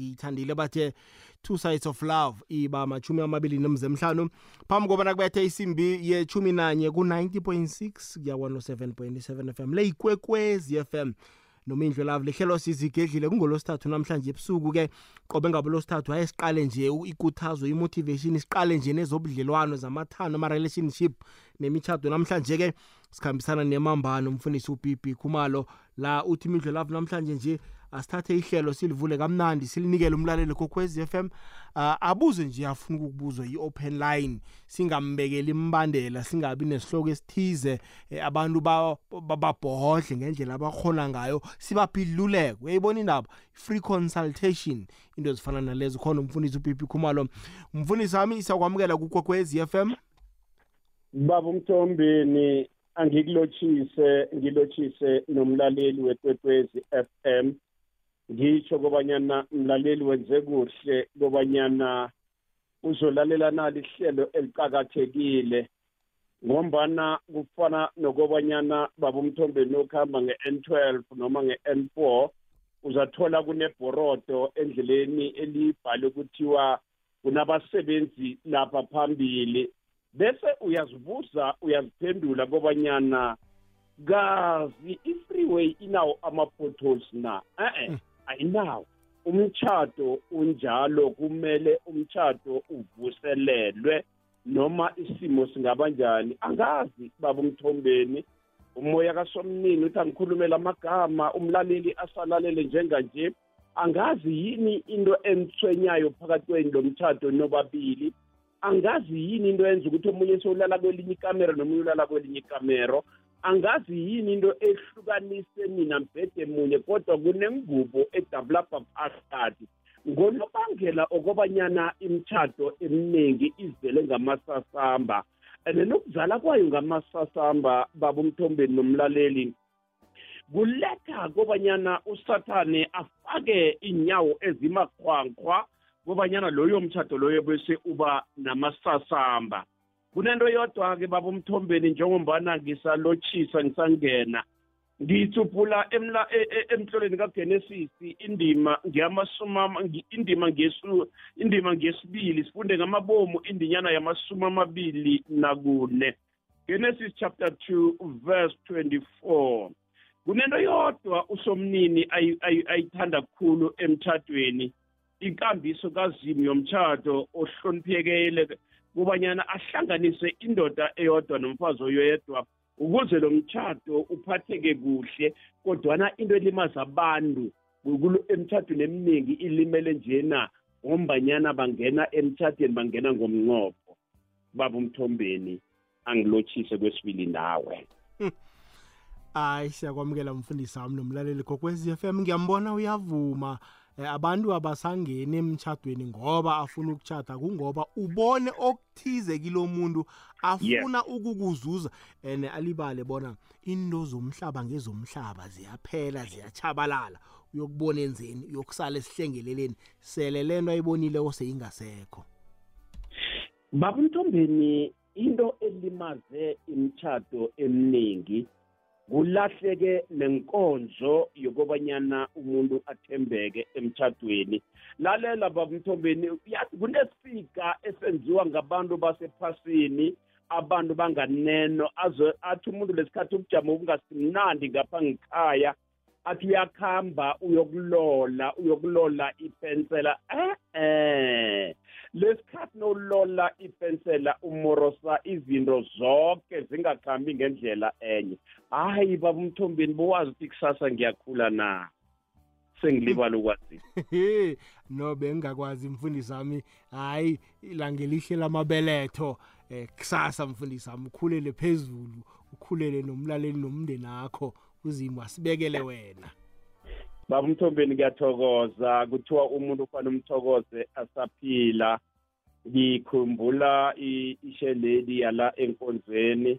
ngiyithandile bathe two sides of love iba machumi amabili nemzemhlanu phambi kobana kubethe isimbi yechumi nanye ku-90.6 kuya 107.7 fm le ikwekwezi fm nomindlo love lihlelo sizigedlile kungolosithathu namhlanje ebusuku-ke qobe ngabo losithathu ayesiqale nje ikuthazo imotivation isiqale nje nezobudlelwano zamathando ama-relationship nemichado namhlanje-ke sikhambisana nemambano umfundisi ubibi khumalo. La uthi imindlo love namhlanje nje asithathe ihlelo silivule kamnandi silinikele umlaleli kokwez FM uh, abuze nje afuna ukubuzwa i-open line singambekeli imbandela singabi nesihloko esithize eh, abantu bababhodle ba, ngendlela abakhona ngayo sibaphendululeke uyayibona indaba? Free consultation into ezifana nalezo. Khona umfundisi upipi khumalo. Umfundisi wami siyakwamukela kukwekwez FM baba umthombeni angikulotshise ngilotshise nomlaleli wetwekwezi FM ngisho kobanyana mlaleli wenze kuhle kobanyana uzolalela nalo ihlelo eliqakathekile ngombana kufana nokobanyana baba umthombeni okuhamba nge-N12 noma nge-N4 uzathola kunebhorodo endleleni elibhale kuthiwa kunabasebenzi lapha phambili. Bese uyazibuza uyaziphendula kobanyana kazi i-freeway inawo ama-potholes na? Eh eh ayinawo. Umtshato unjalo kumele umtshato uvuselelwe noma isimo singaba njani. Angazi baba umthombeni umoya kasomnini uthi angikhulumela amagama umlaleli asalalele njenganje. Angazi yini into enithwenyayo phakathi kweni lo mtshato nobabili? Angazi yini into yenza ukuthi omunye sewulala kwelinye ikamero nomunye ulala kwelinye ikamero? Angazi yini into ehlukanise mina mbhede munye kodwa kunengubo edabulapha phakathi. Ngonobangela okobanyana imitshato eminingi izele ngamasasamba. And nokuzala kwayo ngamasasamba baba umthombeni nomlaleli kuletha kobanyana usathane afake inyawo ezimaqhwanqhwa kobanyana loyo mtshato loyo bese uba namasasamba. Kunento yodwa-ke baba umthombeni njengombana ngisalotshisa ngisangena. Ngithuphula emla e, e, emhlolweni kagenesis indima indima ngesu indima ngesibili sifunde ngamabomu indinyana yamasumi amabili nakune genesis chapter 2 verse 24 kunento yodwa usomnini ayithanda kukhulu emthathweni inkambiso kazimu yomtshato ohloniphekele kubanyana ahlanganise indoda eyodwa nomfazi oyedwa ukuze lo mtshato uphatheke kuhle kodwana into elimaza abantu emtshatweni eminingi ilimele njena ngombanyana bangena emtshatweni bangena ngomnqopho. Baba umthombeni angilotshise kwesibili nawe hayi siyakwamukela mfundisi wami nomlaleli kokwez f m. Ngiyambona uyavuma. Eh, abantu abasangeni emtchadweni ngoba afuna ukuchata kungoba ubone okuthize kilo muntu afuna ukukuzuza. And alibale bona into zomhlaba ngezomhlaba ziyaphela ziyachabalala uyokubona enzeni uyokusala esihlengeleleni sele lento ayibonile oseyingasekho baba mthombeni into elimaze imitshato eminingi kulahleke nenkonzo yokobanyana umuntu athembeke emtchadweni lalela babamthombeni yazi kunesika esenziwa ngabantu basephasini abantu banganeno athi umuntu lesikhathi ubujamo obungasimnandi ngapha ngikhaya athi uyakhamba uyokulola uyokulola ipensela eh eh lesikhathi nolola ipensela umorosa izinto zonke zingakhambi ngendlela enye. Hayi baba umthombeni bowazi ukuthi kusasa ngiyakhula na? Sengilibala ukwazi. No bengingakwazi mfundisi wami. Hayi ilangelihle lamabeletho. Eh kusasa mfundisi wami ukhulele phezulu ukhulele nomlaleli nomndeni akho uzimo asibekele wena. Baba umthombeni ngiyathokoza kuthiwa umuntu ufana umthokoze asaphila. Ngikhumbula isheledi yala enkonzweni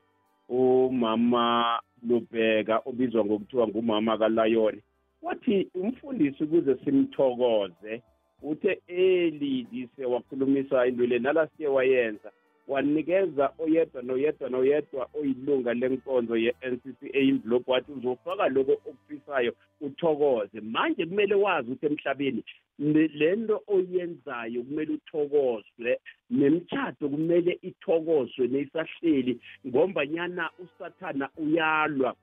umama lubheka obizwa ngokuthiwa ngumama kalayoni. Wathi umfundisi ukuze simthokoze. Uthe elidise wakhulumisa into le nala siye wayenza. Wanikeza oyedwa noyedwa noyedwa oyilunga lenkonzo ye-NCCA envelope wathi uzofaka lokho okufisayo uthokoze. Manje kumele wazi ukuthi emhlabeni lento oyenzayo kumele uthokozwe nemtshado kumele ithokozwe neyisahleli ngombanyana usathana uyalwa.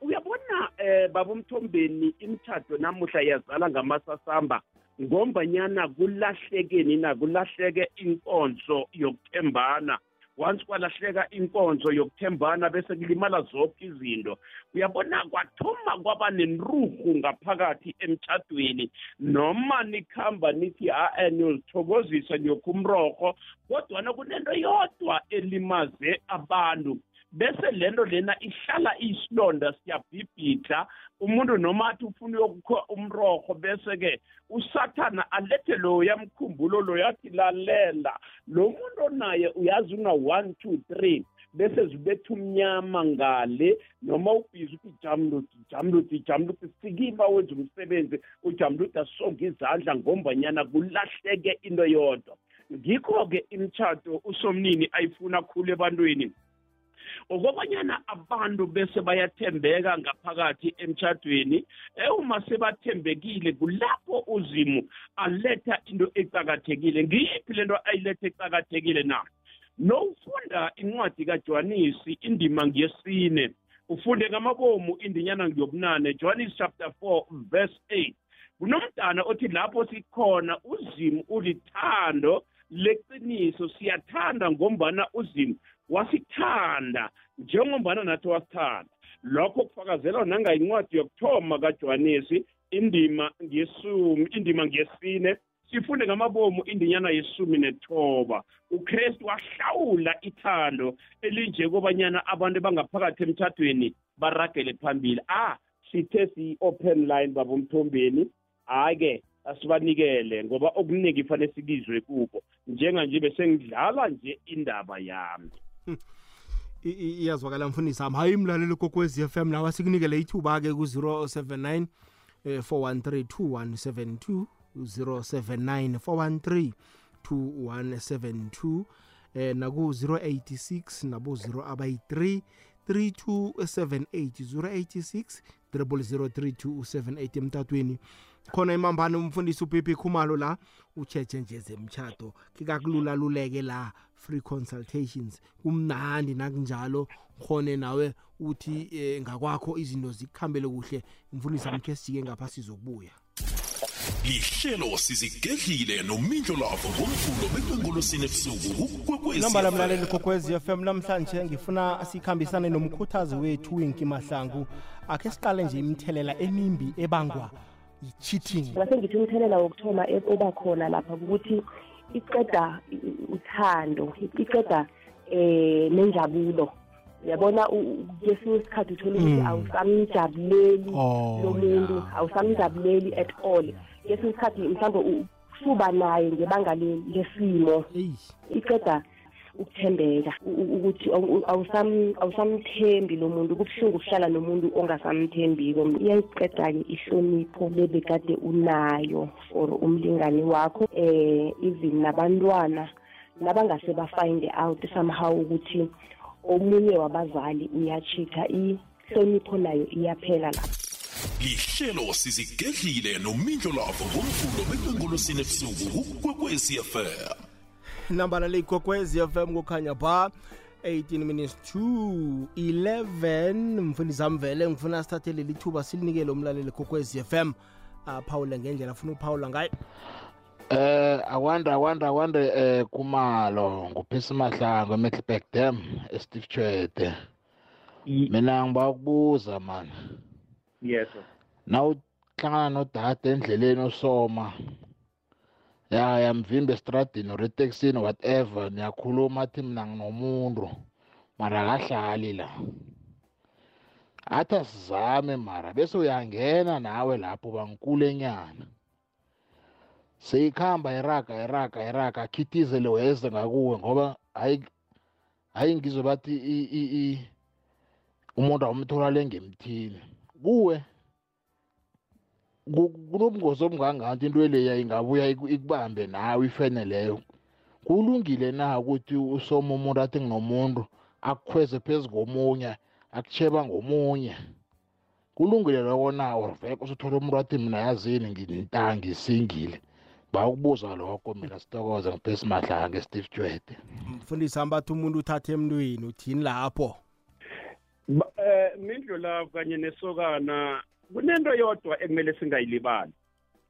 Uyabona eh baba umthombeni imtshado namuhla yazala ngamasasamba? Ngombanyana kulahlekeni na kulahleke inkonzo yokuthembana. Once kwalahleka inkonzo yokuthembana bese kulimala zonke izinto uyabona kwathoma kwaba nenruhu ngaphakathi emtshadweni noma nikhamba nithi a-e niyozithokozisa niyokhumroho kodwana kunento yodwa elimaze abantu. Bese lento lena ihlala iyisilonda siyabhibhidla. Umuntu noma athi ufuna uyokukha umroho bese-ke usathana alethe loya mkhumbulo loya athi lalela. Lo muntu onaye uyazi una-one two three bese zibetha umnyama ngale. Noma ubhizi uthi jamluthi jamluthi jamluthi sikiba wenza umsebenzi ujamluthi asonge izandla ngombanyana kulahleke into yodwa ngikho-ke imitshato usomnini ayifuna khulu ebantwini. Okobanyana abantu bese bayathembeka ngaphakathi emtshadweni uma sebathembekile kulapho uzimu aletha into ecakathekile ngiyiphi lento ayiletha ecakathekile na? Nowufunda incwadi kajohanisi indima ngiyesine. Ufunde ngamabomu indinyana ngiyobunane. Johannes chapter 4 verse 8 kunomdana othi lapho sikhona uzimu ulithando leqiniso. Siyathanda ngombana uzimu wasithanda njengombana nathi wasithanda. Lokho kufakazelwa nangayincwadi yokuthoma kaJohanesi indima ngesumi indima ngesine sifunde ngamabomu indinyana yesumi nethoba. uKristu wahlawula ithando elinje kobanyana abantu bangaphakathi emthathweni baragele phambili. Ah sithe si-open line babomthombeni hhayi-ke asibanikele ngoba okuningi kufanele sikizwe kubo. Njenganje bese ngidlala nje indaba yami. iyazwakala mfundisi ami hayi mlaleli kokwezi FM nawe sikunikele ithuba-ke ku-079 413 2172 079 413 2172 eh naku-086 nabo-0 abayi-3 3278 086 003278 emtatweni. Khona imambane umfundisi upipi khumalo la ucheche nje zemtshato kikakulula luleke la. Free consultations. Kumnandi nakunjalo. Khone nawe uthi eh, ngakwakho izinto zikuhambele kuhle. Umfundisi amkhe sijike ngapha sizokubuya. Lihlelo sizigedlile nomindlo lavo ngomvulo bekwengolosini ebusuku nambala mlaleli kokwezi FM namhlanje ngifuna sikhambisane nomkhuthazi wethu Winki Mahlangu. Akhe siqale nje imithelela emimbi ebangwa yi-cheating. Ngase ngithi umthelela wokuthoma oba khona lapha ukuthi iqeda uthando iqeda eh nenjabulo. Uyabona kesinye isikhathi uthola ukuthi awusamjabuleli lo muntu awusamjabuleli at all. Kesinye isikhathi mhlawumbe usuba naye ngebanga lesimo. Iqeda ukuthembeka ukuthi awusamthembi lo muntu kubuhlungu ukuhlala nomuntu ongasamthembiko. Iyayiqeda-ke ihlonipho lebekade unayo for umlingani wakho eh even nabantwana nabangase bafind out somehow ukuthi omunye wabazali uyachitha. Ihlonipho nayo iyaphela la. Lihlelo sizigedlile nomindlo lavo ngomvulo bekwengolosini ebusuku kukwekwezi fm nambala leyigogwez fm kukhanya ba 18 minutes to 11 mfundisi amvele ngifuna sithathe leli thuba silinikele umlaleli gogwez fm aphawule ngendlela afuna uphawula ngayo? Eh awanda awanda awanda eh kumalo nguphisa mahlango eMiddelburg Dam eSteve Chwede mina ngiba ukubuza man. Yes naw hlangana nodade endleleni osoma ya yamvimba estradini or eteksini whatever. Niyakhuluma athi mina nginomuntu. Mara akahlali la. Athi asizame mara bese uyangena nawe lapho bangikule nyana. Seyikhamba iraga iraga iraga akhithizele weze ngakuwe ngoba hayi hayi ngizwe bathi umuntu awumthola lengemthini kuwe. Kunobungozi obungangathi into leya ingabuya ikubambe nawe ifene leyo. Kulungile na ukuthi usoma umuntu athi nginomuntu akukhweze phezu komunye akucheba ngomunye? Kulungile loko na or vele usuthola umuntu wathi mina yazini ngintangi singile bawukubuza lokho mina sitokoze ngiphesi madlanga nge-steve jwede mfundisi ambathi umuntu uthathe emntwini uthini lapho? Ba- eh mindlu la kanye nesokana kunento yodwa ekumele singayilibali.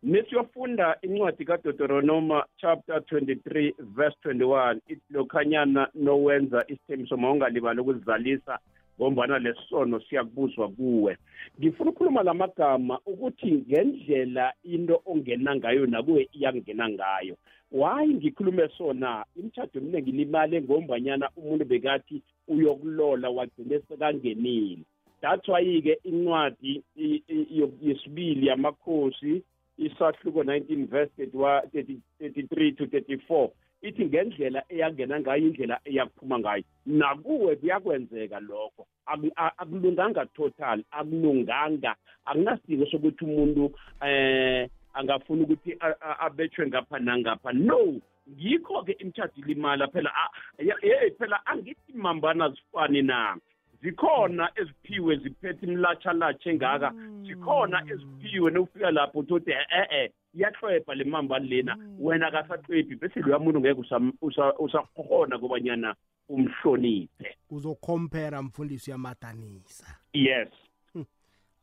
Nesiyofunda incwadi kaDeuteronomy chapter 23 verse 21 ithi lokhanyana nowenza isithembiso mawungalibali ukuzizalisa ngombana lesono siyakubuzwa kuwe. Ngifuna ukukhuluma lamagama ukuthi ngendlela into ongena ngayo nakuwe iyangena ngayo. Why ngikhulume sona? Imithado eminingi ilimale ngombanyana umuntu bekathi uyokulola wagcine sekangenile. That's why-ke incwadi i- i- yo- yesibili yamakhosi isahluko 19 verse 31 30 33 to 34 ithi ngendlela eyangena ngayo indlela eyakuphuma ngayo. Nakuwe kuyakwenzeka lokho. Aku- a- akulunganga total akulunganga. Akunasidingo sokuthi umuntu eh angafuna ukuthi a- a- abethwe ngapha nangapha. No! Ngikho-ke imthatho ilimala phela. A- ye- hey phela angithi mambana zifani na? Zikhona eziphiwe ziphethe imlatshalatsha engaka. Zikhona eziphiwe nokufika lapho uthi e-e iyahlwebha le mambani lena. Wena kasahlwebhi bese loya muntu ngeke usam- usa- usakhona kobanyana umhloniphe. Uzokhompera mfundisi uyamadanisa yes.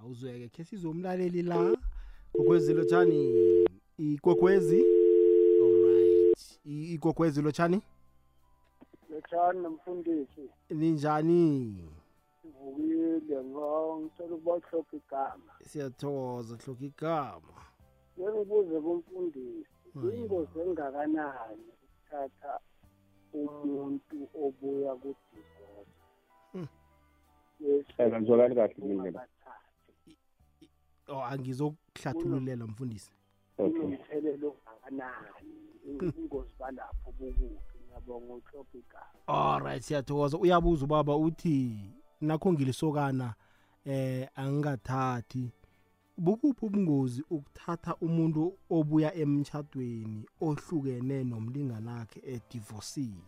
Awuzweke khe sizomlaleli la. Kokwezi lotshani ikokwezi alright I- ikokwezi lotshani lotshani nomfundisi? Ninjani? Ngivukile ngicela ukubahlopha igama siyathokoza hloka igama. Ngengibuze kumfundisi ingozi engakanani ukuthatha umuntu obuya kudivorce? Hmm. akazwakali kahle mina. Oh angizokuhlathululela mfundisi. Kunomthelelo ongakanani? Ingozi balapho bukuphi? Ngiyabonga uhlopha igama. Alright siyathokoza. Uyabuza ubaba uthi nakho ngilisokana eh angingathathi. Bukuphi ubungozi ukuthatha umuntu obuya emtchadweni ohlukene nomlinganakhe edivorcile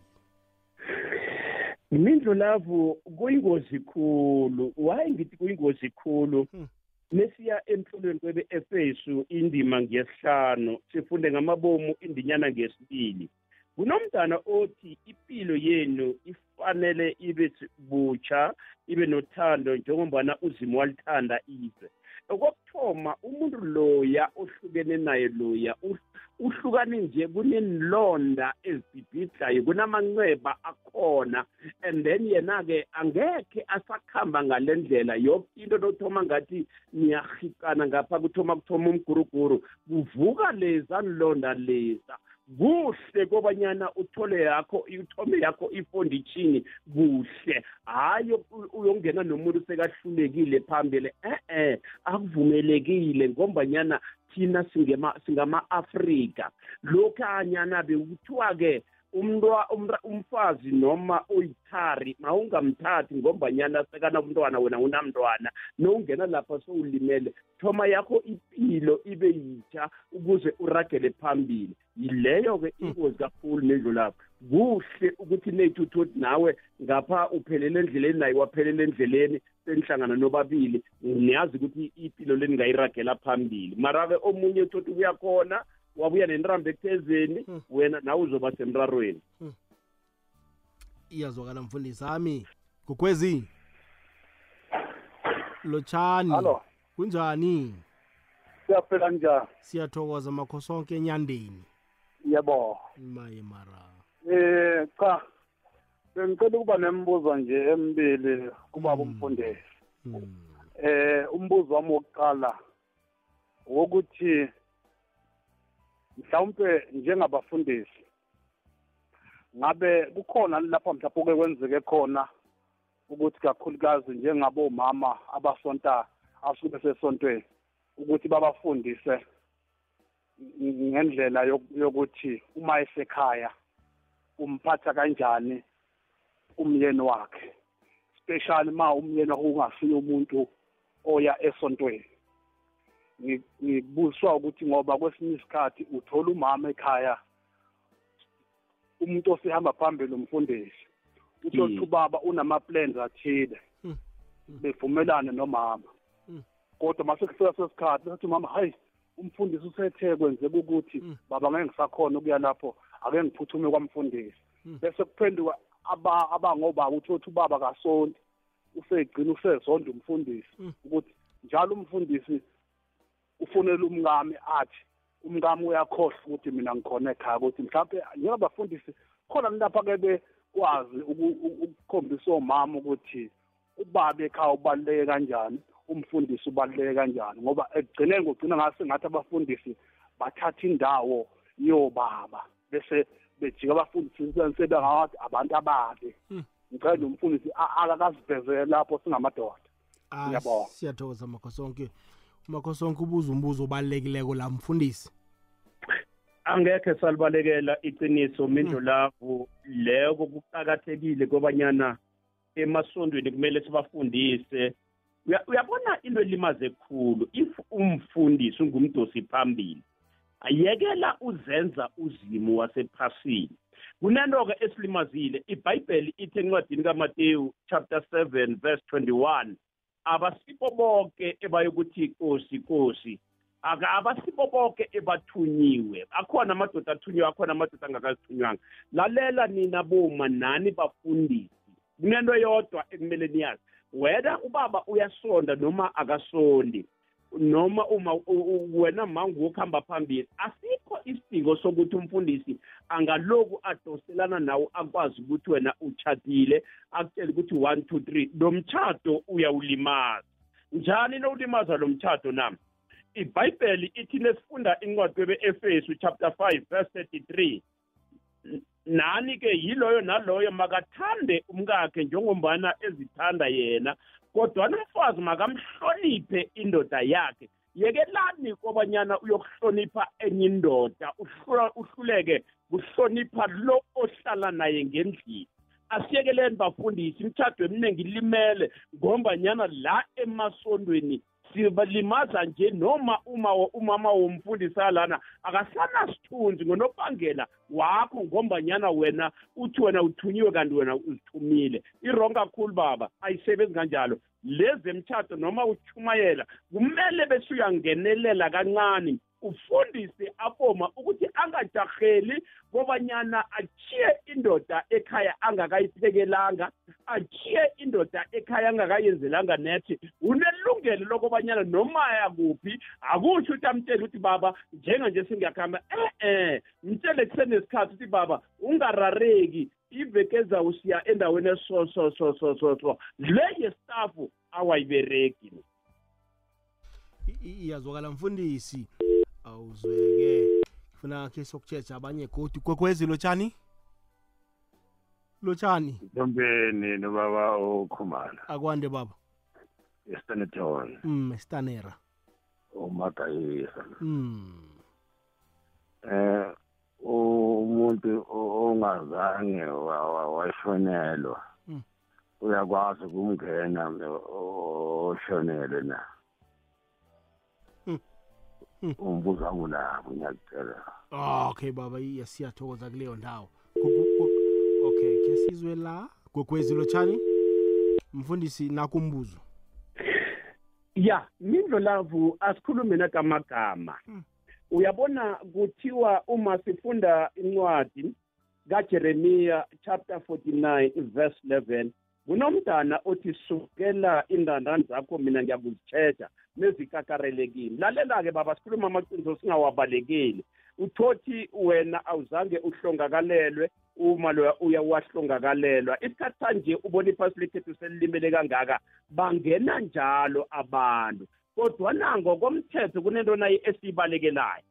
mindlu lavu kuyingozi khulu why ngithi kuyingozi khulu? Hmm. nesiya emhlolweni kwebe-efesu indima ngesihlanu sifunde ngamabomu indinyana ngesibili kunomntana othi impilo yenu ifanele ibe butsha ibe nothando njengombana uzimo walithanda izwe. Okokuthoma umuntu loya ohlukene naye loya uhl- uhlukane nje kunenilonda ezibhibhidlayo kunamanceba akhona. And then yena-ke angekhe asakhamba ngale ndlela yoke into nokuthoma ngathi niyahikana ngapha kuthoma kuthoma umguruguru kuvuka leza nilonda leza. Kuhle kobanyana uthole yakho uthome yakho ifonditshini kuhle. Hhayi u- uyongena nomuntu sekahlulekile phambili e-e akuvumelekile ngombanyana thina singema- singama-afrika. Lokhanyana bekuthiwa-ke umntwa umra- umfazi noma uyithari mawungamthathi ngombanyana sekanabantwana wena unamntwana nowungena lapha sowulimele thoma yakho impilo ibe yitsha ukuze uragele phambili. Yileyo-ke ingozi kakhulu nendlu lapho kuhle ukuthi neyithuthuthi nawe ngapha uphelele endleleni naye waphelela endleleni senihlangana nobabili niyazi ukuthi impilo le ningayiragela phambili. Mara-ke omunye uthoti uyakhona wabuya nenrambo ekuthezeni Hmm. wena nawe uzoba semrarweni. Iyazwakala mfundisi. Ami gukwezi lotshani. Hallo kunjani? Siyaphela njani? Siyathokoza makho sonke enyandeni. Yebo. Maye mara. Eh cha. Bengicela ukuba nembuzo nje emibili kubaba Mm. umfundisi. Hmm. eh umbuzo wami wokuqala wokuthi mhlawumbe njengabafundisi ngabe kukhona lapha mhlawumbe oke kwenzeke khona ukuthi kakhulukazi njengabomama abasonta asuke besesontweni ukuthi babafundise? ng- ngendlela yok- yokuthi uma esekhaya umphatha kanjani umyeni wakhe especially ma umyeni wakhe ungasiyo umuntu oya esontweni Ngi- ngibuziswa ukuthi ngoba kwesinye isikhathi uthola umama ekhaya umuntu osihamba phambili umfundisi utsho Mm. ubaba unama-plans athile Mm. bevumelane nomama kodwa mase kufika sesikhathi sethi umama hayi umfundisi usethe kwenzeka ukuthi Mm. baba ngeke ngisakhona ukuya lapho ake ngiphuthume kwamfundisi Mm. bese kuphenduka aba abangobaba uthi othi ubaba kasondi usegcina usezonda umfundisi Mm. ukuthi njalo umfundisi ufunela umngami athi umngami uyakhohlwa ukuthi mina ngikhona ekhaya ukuthi mhlawumbe njengabafundisi khona lapha ke bekwazi uku- uku- ukukhombisa omama ukuthi ubaba ekhaya ubaluleke kanjani umfundisi ubaluleke kanjani? Ngoba ekugcineni kugcina ngase ngathi abafundisi bathatha indawo yobaba bese bejika abafundisi sebengathi abantu ababi. Mm. ngicela nje umfundisi a- akakazivezele lapho singamadoda. Ah, Ngiyabonga. siyathokoza makhosonke. Umakhosonke ubuza umbuzo obalulekileko la mfundisi. Angekhe salibalekela iqiniso mindlulavu. Leko kuqakathekile kobanyana emasondweni kumele sibafundise. Uya- uyabona into elimaze khulu? If umfundisi ungumdosi phambili ayekela uzenza uzimo wasephasini. Kunento-ke esilimazile ibhayibheli ithi encwadini kamateyu chapter 7 verse 21 abasibo bonke ebayokuthi kosi kosi abasibo bonke ebathunyiwe. Akhona amadoda athunyiwe akhona amadoda angakazithunywanga lalela nina boma nani bafundisi. Kunento yodwa ekumele niyazi. Wena ubaba uyasonda noma akasondi noma uma wena mangu ukuhamba phambili asikho isidingo sokuthi umfundisi angaloku adoselana nawe akwazi ukuthi wena uchatile akutshele ukuthi one two three lo mtshato uyawulimaza. Njani nowulimaza lo mtshato nami ibhayibheli ithi lesifunda incwadi kwebe-efesu chapter 5 verse 33 nani-ke yiloyo naloyo makathande umkakhe njengombana ezithanda yena kodwana umfazi makamhloniphe indoda yakhe. Yekelani kobanyana uyokuhlonipha enye indoda uhlula- uhluleke kuhlonipha lo ohlala naye ngendlini. Asiyekeleni bafundisi imithado eminingi limele ngombanyana la emasondweni sibalimaza nje noma uma umama womfundisi alana akasanasithunzi ngonobangela wakho ngombanyana wena uthi wena uthunyiwe kanti wena uzithumile. Irongo kakhulu baba. Ayisebenzi kanjalo. Lezi emtshato noma uchumayela kumele bese uyangenelela kancane. Ufundise aboma ukuthi angajaheli kobanyana achiye indoda ekhaya angakayiphekelanga achiye indoda ekhaya angakayenzelanga nethi unelungelo lokobanyana noma yakuphi akusho ukuthi amtshele ukuthi baba njenganje singiyakuhamba e-e mtshele kusenesikhathi ukuthi baba ungarareki iveke ezayo siya endaweni eso so so so so so le yestafu awayibereki iyazwakala mfundisi. Awuzweke funa khe sokutshetsha abanye godi kwekwezi lotshani? Lotshani? Ntombeni nobaba okhumalo akwande baba. Estanton mm stanera umagayisa mm. Eh umuntu ongazange wa- wa- washonelwa Mm. uyakwazi ukumngena o- oshonele na. Umbuzo akulapho ngiyacela oh, okay baba iya siyathokoza kuleyo ndawo. Okay ke sizwe la gogwezi lotshani. Mfundisi nakumbuzo. Ya mindlolavu asikhulume nakamagama. Hmm. uyabona kuthiwa uma sifunda incwadi kajeremiya chapter 49 verse 11 kunomntana othi sukela indandani zakho mina ngiyakuzitsheja nezikakarelekile. Lalela-ke baba sikhuluma amaqiniso singawabalekeli. Uthothi wena awuzange uhlongakalelwe uma loya uya wahlongakalelwa isikhathi sanje ubona iphasi lekhethu selilimele kangaka bangena njalo abantu. Kodwana ngokomthetho kunento naye esiyibalekelayo.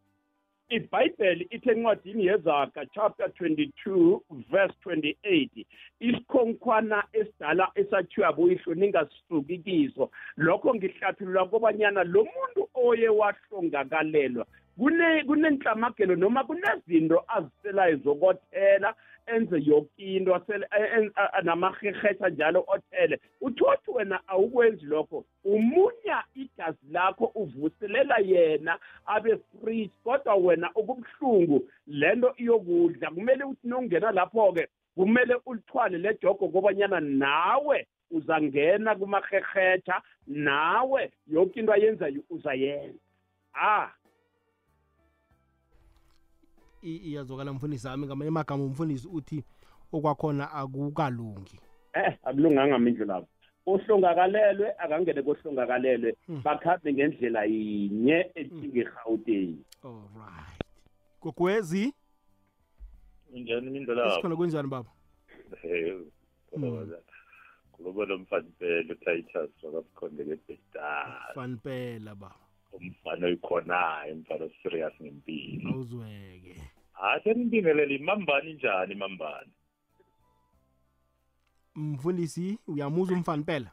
Ibhayibheli ithi encwadini yezaga chapter 22 verse 28 isikhonkhwana esidala esathiwa buyihlo ningasisuki kiso lokho ngihlathulula kobanyana lo muntu oye wahlongakalelwa kune kunenhlamagelo noma kunezinto aziselayo zokothela enze yonke into asele en- a- a- namahehetha njalo othele. Uthothi wena awukwenzi lokho. Umunya igazi lakho uvuselela yena abe free kodwa wena okubuhlungu lento iyokudla kumele uthi nongena lapho-ke kumele ulithwale lejogo kobanyana nawe uzangena kumaherhetha nawe yonke into ayenzayo uzayenza. Ah. I- iyazwakala mfundisi wami ngamanye amagama umfundisi uthi okwakhona akukalungi. Eh akulunganga mindlu lapho ohlongakalelwe akangene kohlongakalelwe Hmm. bakhambe ngendlela yinye ethinga eGauteng alright gogwezi? Njani mindlela esikhona kunjani baba? Eh. Kuloba lomfanipelo Titus wakabukhondele ebhetara. fanipela baba. Umfana oyikhonayo, umfana serious ngempilo. awuzweke Ake nibingelele imambani njani imambani? mfundisi uyamuzwa umfanipela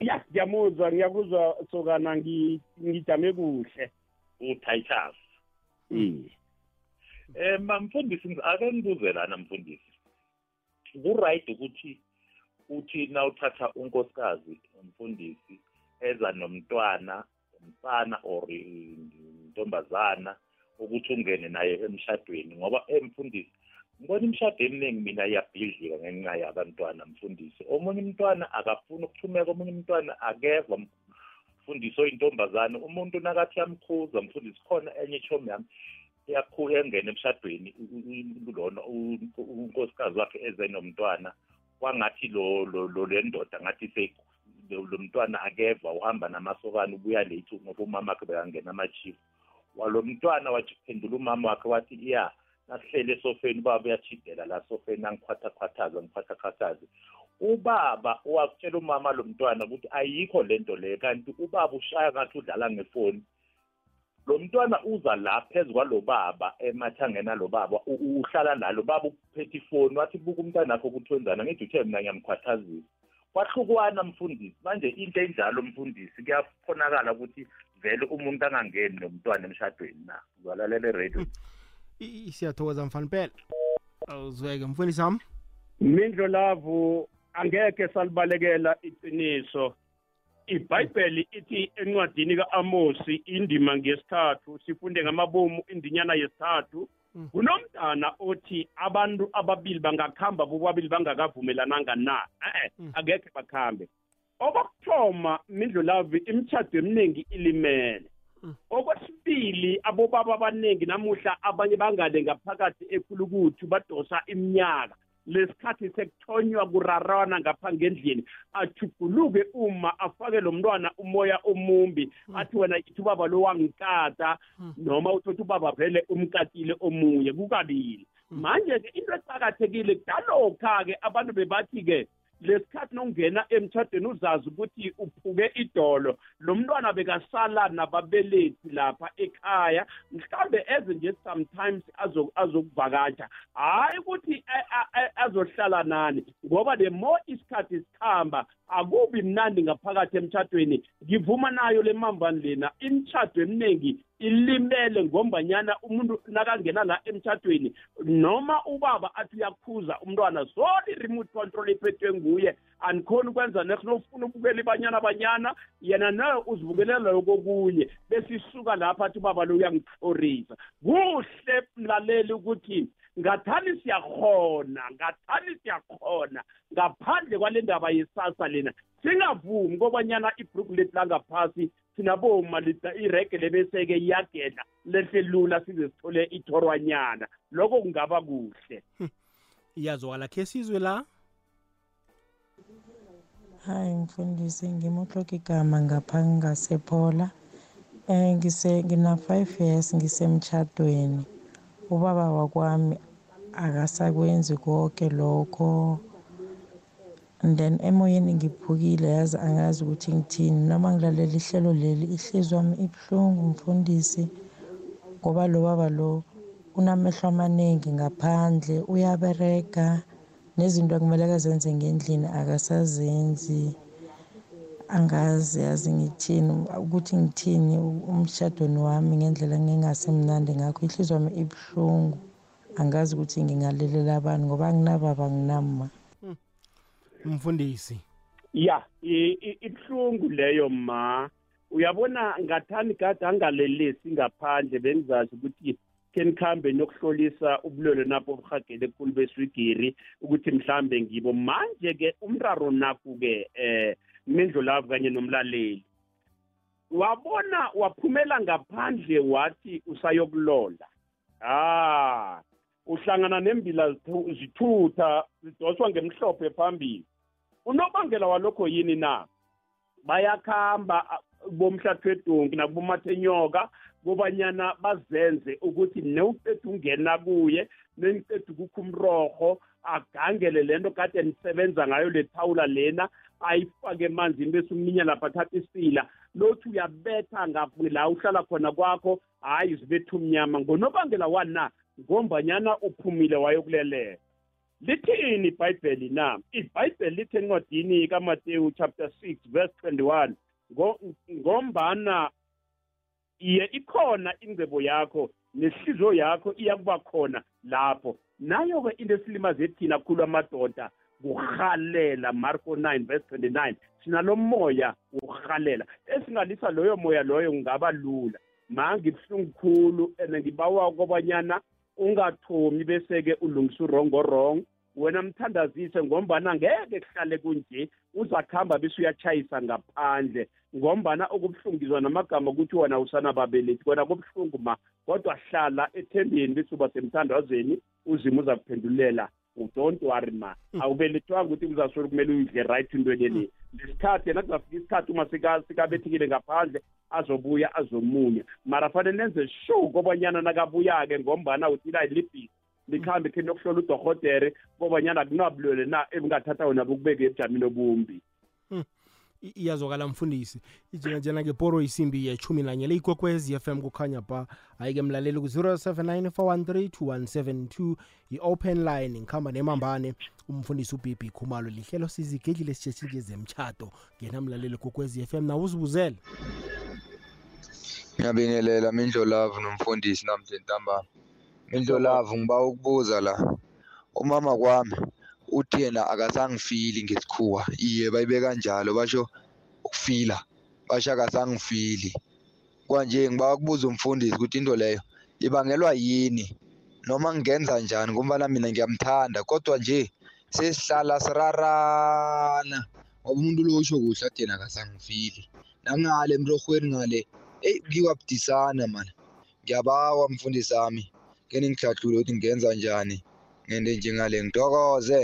ya ngiyamuzwa ngiyakuzwa sokana ngi- ngijame kuhle uTitus. Eh. Eh mamfundisi ake ngibuze lana mfundisi. Ku-right ukuthi uthi na uthatha unkosikazi umfundisi eza nomntwana umfana or intombazana ukuthi ungene naye emshadweni ngoba emfundisi ngibona imishado eminingi mina iyabhidlika ngenxa yabantwana mfundisi. Omunye umntwana akafuni ukuthumeka omunye umntwana akeva mfundisi oyintombazane. Umuntu nakathi yamkhuza mfundisi khona enye ichomi yami iyakhula engena emshadweni u- u- lona u- unkosikazi wakhe eze nomntwana kwangathi lo lo lo le ndoda ngathi se lo lo mntwana akeva uhamba namasokana ubuya late ngoba umama wakhe bekangena amachifu walo mntwana waphendula umama wakhe wathi ya nasihlele esofeni ubaba uyachidela la sofeni angikhwathakhwathaza ngikhwathakhwathaze. Ubaba wakutshela umama lo mntwana ukuthi ayikho lento leyo kanti ubaba ushaya ngathi udlala ngefoni. Lo mntwana uza la phezu kwalo baba emathangena lo baba u- uhlala nalo baba uphethe ifoni wathi buka umntwana akho ukuthi wenzana ngithi uthe mina ngiyamkhwathazisa. Kwahlukwana mfundisi. Manje into enjalo mfundisi kuyakhonakala ukuthi vele umuntu angangeni nomntwana emshadweni na? Uzalalela eradio. I- i- siyathokoza mfanipela awuzweke mfundisi wami. Mindlo lavu angeke salibalekela iqiniso. Ibhayibheli ithi encwadini ka-amosi indima ngesithathu sifunde ngamabomu indinyana yesithathu. Kunomntana othi abantu ababili bangakhamba bobabili bangakavumelananga na? Eh Mm. angekhe bakhambe. Okokuthoma mindlu lavu imitshato eminingi ilimele. Mm. okwesibili abobaba abaningi namuhla abanye bangale ngaphakathi ekhulukuthu badosa iminyaka. Lesikhathi sekuthonywa kurarana ngapha ngendlini ajuguluke uma afake lo mntwana umoya omumbi athi wena ithi ubaba lo wangikata Mm. noma uthothi ubaba vele umkatile omunye kukabili Mm. manje-ke into eqakathekile kudalokha-ke abantu bebathi-ke lesikhathi nongena emtshadweni uzazi ukuthi uphuke idolo. Lo mntwana bekasala nababelethi lapha ekhaya mhlawumbe eze nje sometimes azo- azokuvakasha hhayi ukuthi a- a- a- azohlala nani ngoba the more isikhathi sikhamba akubi mnandi ngaphakathi emtshadweni ngivuma nayo le mambani lena imtshado eminingi ilimele ngombanyana umuntu nakangena la emtshadweni noma ubaba athi uyakhuza umntwana zona i-remote control iphethwe nguye. Anikhoni ukwenza next nofuna ubukela ibanyana banyana yena nayo uzibukelela lokokunye bese isuka lapha athi ubaba lo uyangihlorisa kuhle mlaleli ukuthi ngathani siyakhona ngathani siyakhona ngaphandle kwale ndaba yesasa lena singavumi kobanyana ibhruku lethu langaphasi sinaboma irege lebeseke iyagedla lehle lula size sithole ithorwanyana lokho kungaba kuhle. Iyazwakala khe sizwe la? Hayi mfundisi ngimutloka igama ngapha ngasephola um ngise ngina-five years ngisemtshadweni ubaba wakwami akasakwenzi konke lokho. And then emoyeni ngiphukile yazi angazi ukuthi ngithini. Noma ngilalela ihlelo leli ihliziyo wami ibuhlungu mfundisi ngoba lo baba lo unamehlo amaningi ngaphandle uyaberega nezinto akumele akazenze ngendlini akasazenzi. Angazi yazi ngithini ukuthi ngithini umshadweni wami ngendlela ngingasemnandi ngakho ihliziyo wami ibuhlungu. Angazi ukuthi ngingalelela abantu ngoba anginababa anginama umfundisi? Ya i- i- ibuhlungu leyo ma. Uyabona ngathani kade angalelesi ngaphandle bengizazi ukuthi ke nikhambe niyokuhlolisa ubulwele napho obuhagele ekhulu beswigiri ukuthi mhlambe ngibo. Manje-ke umraro naku-ke eh mendlo lavo kanye nomlaleli wabona waphumela ngaphandle wathi usayokulola. Ah uhlangana nembila zithu- zithutha zidoswa ngemhlophe phambili. Unobangela walokho yini na? Bayakhamba a- bomhlathwedonki nakubomathenyoka kobanyana bazenze ukuthi newuqeda ungena kuye neniqeda ukukha umrorho agangele lento kade nisebenza ngayo le thawula lena ayifake emanzini bese uminya lapha athatha isila. Lothi uyabetha ngaphi la uhlala khona kwakho hhayi zibetha umnyama. Ngonobangela wani na? Ngombanyana uphumile wayokulelela. Lithini ibhayibheli na? Ibhayibheli lithi encwadini kamateyu chapter 6 verse 21 ngo- ngombana iye ikhona ingcebo yakho nesihliziyo yakho iyakuba khona lapho. Nayo-ke into esilimaze thina khulu amadoda kurhalela marko 9 verse 29 sinalo moya wokurhalela. Esingalisa loyo moya loyo kungaba lula. Ma ngibuhlungu khulu and ngibawa kobanyana ungathomi bese-ke ulungisa urongo-wrong wena mthandazise ngombana ngeke kuhlale kunje uzakuhamba bese uyatshayisa ngaphandle. Ngombana okubuhlungizwa namagama ukuthi wena usanababelethi kona kubuhlungu ma kodwa hlala ethembeni bese uba semthandazweni uzima uza kuphendulela don't worry ma. Awubelethwanga ukuthi kuzasolo kumele uyidle right intweni le. Lesikhathi yena kuzafika isikhathi uma sika- sikabethekile ngaphandle azobuya azomunya. Mara fanele nenze sure kobanyana nakabuya-ke ngombana uthila libhisi likhambe khe niyokuhlola udohotere kobanyana kunabulwele na ebungathatha wona bukubeke ebujamini obumbi. I- iyazwakala mfundisi. Ijenajena ke poro isimbi yechumi nanye le ikwekwezi fm kukhanya ba hayi-ke mlaleli ku-079 413 i-open line ngikhamba nemambane. Umfundisi ubibi khumalo lihlelo sizigedlile sitshetshinje zemtshato ngena mlaleli kokwezi fm nawe uzibuzele. Ngiyabingelela mindlolavu nomfundisi namhle ntambama. Mindlolavu ngiba ukubuza la. Umama kwami uthi yena akasangifili ngesikhuwa. Iye bayibeka njalo basho ukufila basho akasangifili. Kwanje ngiba ukubuza umfundisi ukuthi into leyo ibangelwa yini? Noma ngingenza njani? Ngombana mina ngiyamthanda kodwa nje sesihlala sirarana. Ngoba umuntu lo usho kuhle athi yena akasangifili. Nangale emrorhweni ngale eyi ngiwabudisana mana ngiyabawa mfundisi wami ke ningihlahlule ukuthi ngingenza njani ngente njengale ngitokoze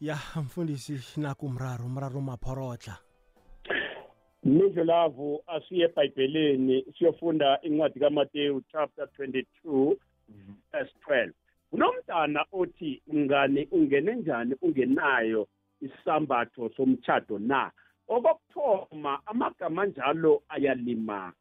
ya mfundisi naku umraro umraro maphorotla mindlulavu asiye ebhayibhelini siyofunda incwadi kamateyu chapter 22 verse 12 kunomntana othi mngane ungene njani ungenayo isambatho somtshado na? Okokuthoma amagama anjalo ayalimaza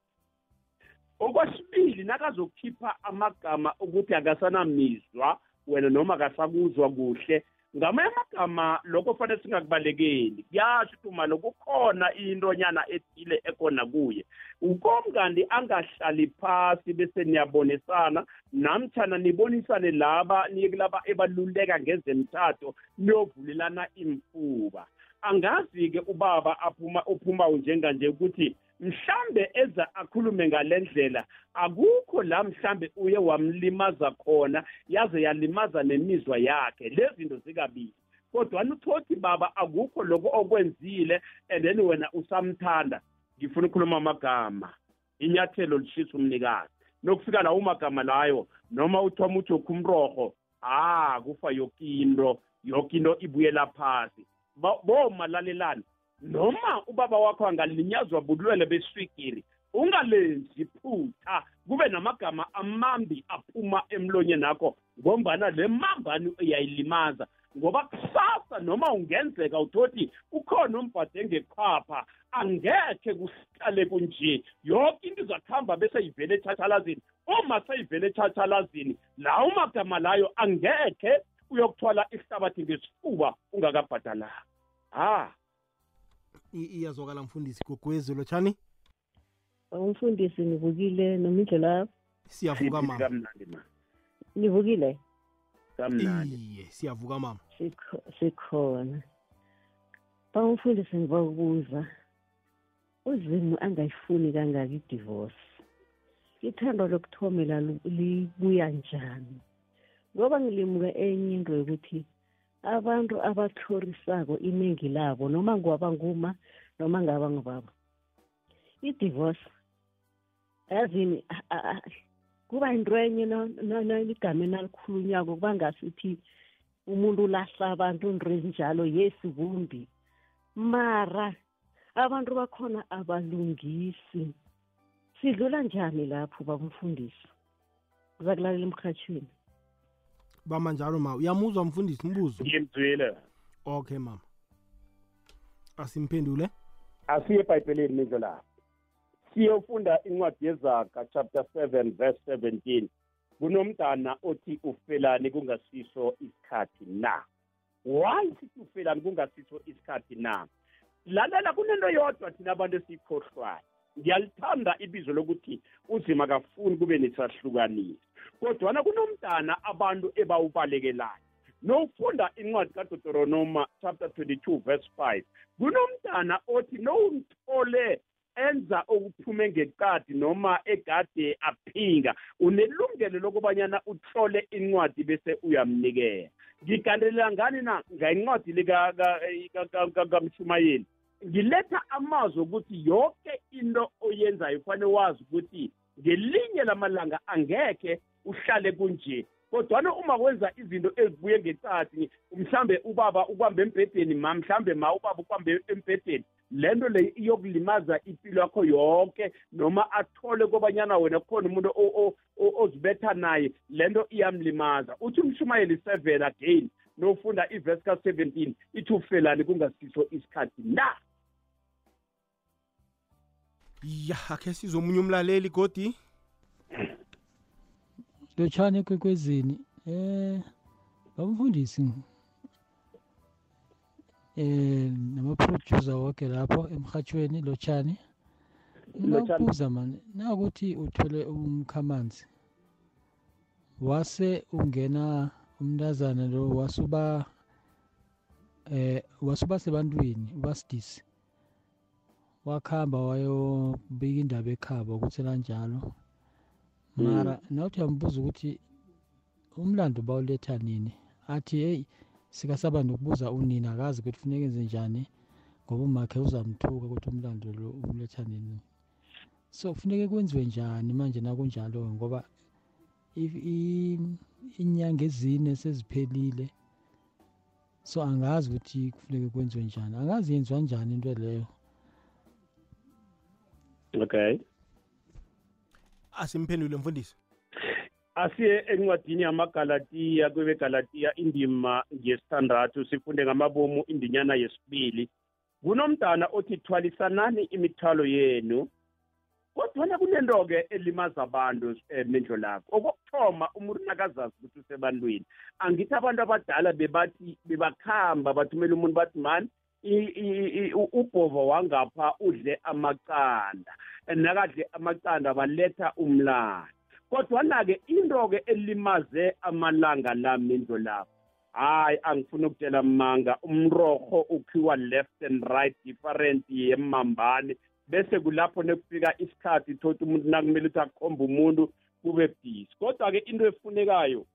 okwesibili nakazokhipha amagama ukuthi akasanamizwa wena noma akasakuzwa kuhle ngamanye amagama lokho fanele singakubalekeli. Kuyasho ukuthi umalo kukhona intonyana ethile ekhona kuye ukomngani angahlali phasi bese niyabonisana namtshana nibonisane laba niye kulaba ebaluleka ngezemthatho niyovulelana imfuba. Angazi-ke ubaba aphuma uphumayo njenganje ukuthi mhlambe eza akhulume ngale ndlela akukho la mhlambe uye wamlimaza khona yaze yalimaza nemizwa yakhe. Lezi zinto zikabili. Kodwana uthothi baba akukho lokho okwenzile and then wena usamthanda. Ngifuna ukukhuluma amagama. Inyathelo lishisa umnikazi. Nokufika lawo magama layo noma uthoma uthi okhu umrorho ah kufa yoke into. Yoke into ibuyela phasi. Ba- bomalalelani noma ubaba wakho angalinyazwa bulwele beswigiri ungalenzi iphutha kube namagama amambi aphuma emlonyeni akho ngombana le mambani uyayilimaza. Ngoba kusasa noma ungenzeka uthothi ukhona umbhade ngeqhapha angekhe kuhlale kunje. Yonke into izakuhamba bese ivele etshatshalazini. Uma seyivele etshatshalazini lawo magama layo angekhe uyokuthwala ihlabathi ngesifuba ungakabhadalanga. Ha! I- iyazwakala mfundisi gogwezi lotshani umfundisi nivukile nomindlela siyavuka mama. nivukile kamnandi. Iye siyavuka mama. Sikho- sikhona. Ba umfundisi ngibakubuza uzimu angayifuni kangaka i-divorce? Ithando lokuthomela libuya njani? Ngoba ngilimuka enye into yokuthi abantu abatlhorisako iningi labo noma ngwaba nguma noma ngaba ngubaba. I-divorce yazini kuba yinto enye igameni alikhulunyako kuba ngasithi umuntu ulahla abantu into ezinjalo yesi kumbi. Mara abantu bakhona abalungisi. Sidlula njani lapho babumfundisi uza kulalela emrhatshweni bama njalo ma. Uyamuzwa mfundisi mbuzo? Ngimzwile. Okay mama. Asimphendule? Asiye ebhayibhelini mindlo lapho siyofunda incwadi yezaga chapter 7 verse 17 kunomntana othi ufelani kungasiso isikhathi na? Why sithi ufelani kungasiso isikhathi na? Lalela kunento yodwa thina abantu esiyikhohlwayo ngiyalithanda ibizo lokuthi uzima kafuni kube nesahlukanisi kodwana kunomntana abantu ebawubalekelayo nowufunda incwadi kaDeuteronomy chapter 22 verse 5 kunomntana othi nowumthole enza okuphume ngeqadi noma egade aphinga unelungelo lokubanyana uhlole incwadi bese uyamnikela ngigandelela ngani na ngayincwadi kamshumayeli ngiletha amazwi okuthi yonke into oyenzayo kufanele wazi ukuthi ngelinye lamalanga angekhe uhlale kunje. Kodwana uma wenza izinto ezibuye ngecathi mhlambe ubaba ukwambe embhedeni ma mhlambe ma ubaba ukwambe embhedeni lento le iyokulimaza impilo yakho yonke noma athole kobanyana wena kukhona umuntu o- o- o- ozibetha naye lento iyamlimaza. Uthi umshumayeli 7 again nofunda ivesi ka-17 ithi ufelani kungasiso isikhathi na? Ya akhe sizomunye umlaleli godi lotshani ekwekwezini eh bamfundisi eh nama-producer wonke lapho emhatshweni lotshani. Ngakubuza mani nakuthi uthole umkhamanzi wase ungena umntazana lo wasuba eh wasuba sebantwini ubasidisi wakhamba wayobika indaba ekhaba ukuthi lanjalo mara nawuthi uyambuza ukuthi umlando bawuletha nini? Athi heyi sikasaba nokubuza unina akazi ukuthi funeka enze njani ngoba umakhe uzamthuka ukuthi umlando lo umletha nini. So kufuneke kwenziwe njani manje nakunjalo ngoba i- i- inyanga ezine seziphelile so angazi ukuthi kufuneke kwenziwe njani. Angazi yenziwa njani into leyo? Okay. Asimphendule mfundisi. Asiye encwadini yamagalatiya kwebegalatiya indima yesithandathu sifunde ngamabomu indinyana yesibili. Kunomntana othi thwalisanani imithwalo yenu. Kodwana kunento-ke elimaza abantu um mendlo lakho. Okokuthoma umuntu nakazazi ukuthi usebantwini angithi abantu abadala bebathi bebakhamba bathumela umuntu bathi mani ubhova wangapha udle amaqanda nakadle amaqanda baletha umlando. Kodwana-ke into-ke elimaze amalanga la mendlo lapho hayi angifuni ukutshela manga umrorho ukhiwa left and right different yemambane bese kulapho nekufika isikhathi thothi umuntu nakumele ukuthi akhombe umuntu kube busy. Kodwa-ke into efunekayo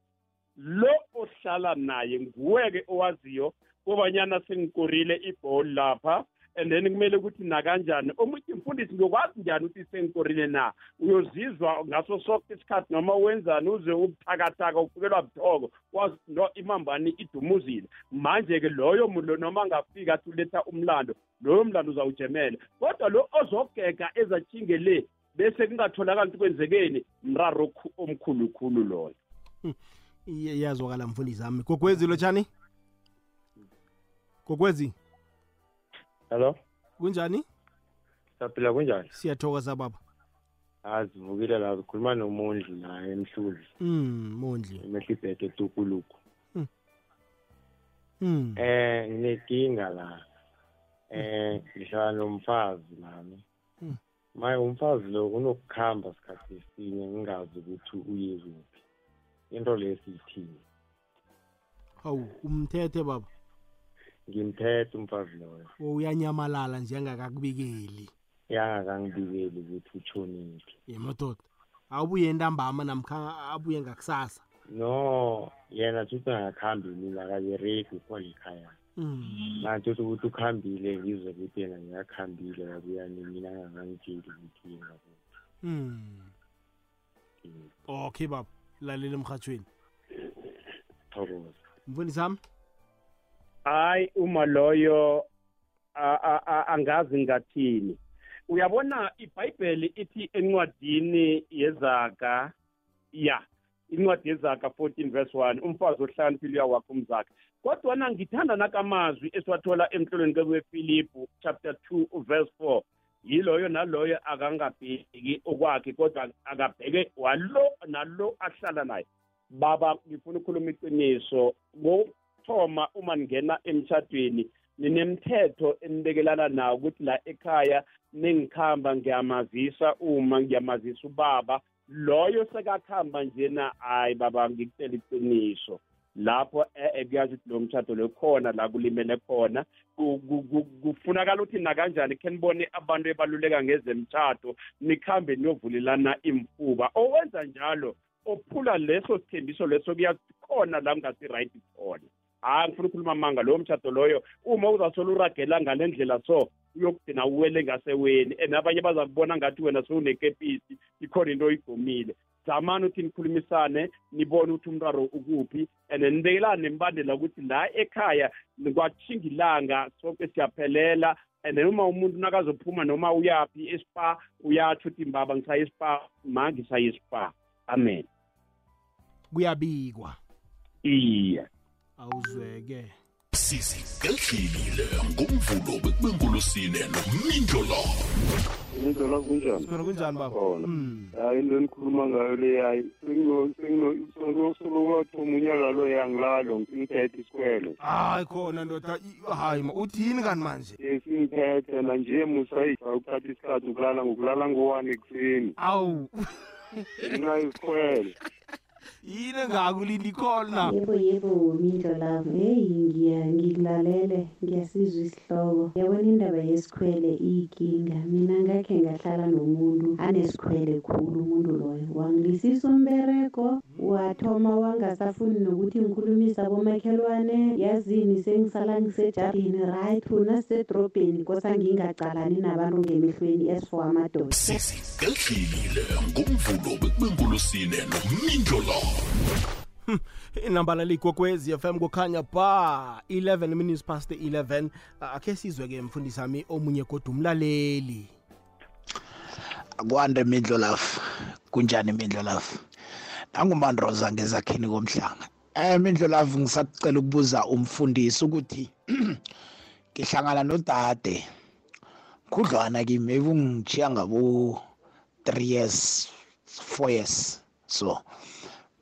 lo ohlala naye nguwe-ke owaziyo kobanyana sengikorile ibholi lapha and then kumele ukuthi nakanjani. Omuthi mfundisi ngiyokwazi njani ukuthi sengikorile na? Uyozizwa ngaso sonke isikhathi noma wenzani uze ubuthakathaka ufikelwa buthoko wazi no imambani idumuzile. Manje-ke loyo muntu lo noma angafika athi uletha umlando loyo mlando uzawujemela kodwa lo ozogega ezachinge le bese kungatholakali ukuthi kwenzekeni mraro okhu- omkhulukhulu loyo. Iye, iyazwakala mfundisi ami gogwezi lotshani gogwezi hello? Kunjani? Siyaphila kunjani? Siyathokoza baba. Azivukile la ukhuluma nomondli la emhluzi. Mm mondli. Emehlibheke etukuluku mm eh nginenkinga la. Eh ngihlala nomfazi nami. Mm. maye umfazi lo unokukhamba sikhathi esinye ngingazi ukuthi uye kuphi into leyo siyithini? Hawu umthethe baba. Ngimthethe umfazi loyo. Wo uyanyamalala njengakakubikeli yangakangibikeli ukuthi utshoniphi yemadoda awubuye ntambama namkha abuye ngakusasa? No yena thuthi angakhambi mina akabereki ukhona ekhaya Mm. manje uthi ukuthi ukhambile ngizwe ukuthi yena ngiyakahambile wabuya mina angangitsheli ukuthi yena Mm. okay baba. Lalela emhathweni thokoza. Mfundisi wami? Hayi uma loyo a- a- a- angazi ngathini. Uyabona ibhayibheli ithi encwadini yezaga ya incwadi yezaga 14 verse 1 umfazi ohlakaniphile uyawakha umzakhe. Kodwana ngithanda nakamazwi esiwathola emhlolweni kwefilipu chapter 2 verse 4 yiloyo naloyo akangabheki okwakhe kodwa akabheke walo nalo ahlala naye. Baba ngifuna ukukhuluma iqiniso. Ngokuthoma uma ningena emtshadweni ninemthetho enibekelana nawo ukuthi la ekhaya nengikhamba ngiyamazisa uma ngiyamazisa ubaba. Loyo sekakhamba njena hayi baba ngikutela iqiniso. Lapho eh kuyazi ukuthi lo mtshado lo khona la kulimele khona. Ku- ku- ku- kufunakala ukuthi nakanjani khe nibone abantu ebaluleka ngezemtshado nikhambe niyovulelana imfuba. Owenza njalo ophula leso sithembiso leso kuyakhona la kungasi-right khona. Hayi ngifuna ukukhuluma amanga lowo mtshado loyo uma uzasolo uragela ngale ndlela so uyokugcina uwele ngaseweni. And abanye baza kubona ngathi wena sewunekepisi ikhona into oyigomile. Zamani ukuthi nikhulumisane nibone ukuthi umraro ukuphi and nibekelane nembandela ukuthi la ekhaya kwatshinga ilanga sonke siyaphelela. And then uma umuntu nakazophuma noma uyaphi espa uyatsho ukuthi mbaba ngisaya espa ma ngisaya espa. Amen. Kuyabikwa. Iye. Awuzweke. Sizigedlile ngomvulo bekubenkolosine nomindlo lo indlela kunjani? Khona kunjani baba? Khona. Mm. hayi into enikhuluma ngayo le hayi senginosolokwathoma unyaka lo yangilalo ngiphethe isikwele. Hayi khona ndoda i- hayi ma uthini kanti manje? Esingiphethe nanje musayifa ukuthatha isikhathi ukulala ngokulala ngo-one ekuseni. Awu. Ngenxa yesikwele. Yini engakulinda ikhona yebo yebo mindlo lami heyi ngiya ngikulalele ngiyasizwa isihloko. Yabona indaba yesikhwele iyinkinga. Mina ngakhe ngahlala nomuntu anesikhwele khulu umuntu loyo. Wangilisisa umberego wathoma wangasafuni nokuthi ngikhulumisa abomakhelwane. Yazini sengisala ngisejardini right? Thuna sisedrobheni kosa ngingacalani nabantu ngemehlweni esifor amadoda. Sizigedlile ngomvulo bekubenkolosine nomindlo lo. Inamba laligogwezi fm kukhanya ba 11 minutes past 11 akhe sizwe-ke mfundisi wami omunye kodwa umlaleli. Kwande mindlo lafu kunjani mindlo lafu nangumandroza ngezakhini komhlanga. Eh mindlo lafu ngisacela ukubuza umfundisi ukuthi ngihlangana nodade khudlwana kimi maybe ungichiya ngabo 3 years 4 years so.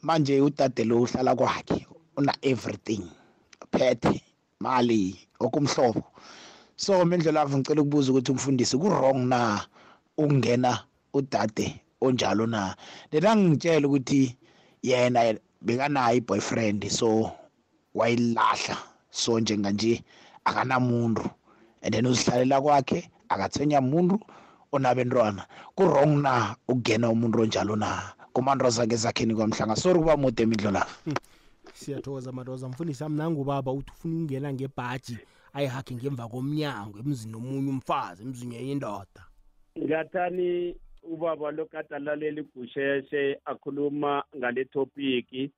Manje udade lo uhlala kwakhe una everything. Phethe mali okumhlobo. So mindlela lavu ngicela ukubuza ukuthi umfundisi ku-wrong na ukungena udade onjalo na? Lena ngitshela ukuthi yena bekanayo i-boyfriend so wayilahla. So njenganje akanamuntu. And then uzihlalela kwakhe akathenya muntu onabentwana. Ku-wrong na ukungena umuntu onjalo na? Kumandroza ngezakheni kwamhlanga. Sori kuba mude imidlo la. Siyathokoza madoza. Mfundisi wami nangubaba uthi ufuna ukungena ngebhaji ayihakhe ngemva komnyango emzini omunye umfazi emzini yenye indoda ngathani ubaba lokade alalela igusheshe akhuluma ngale topiki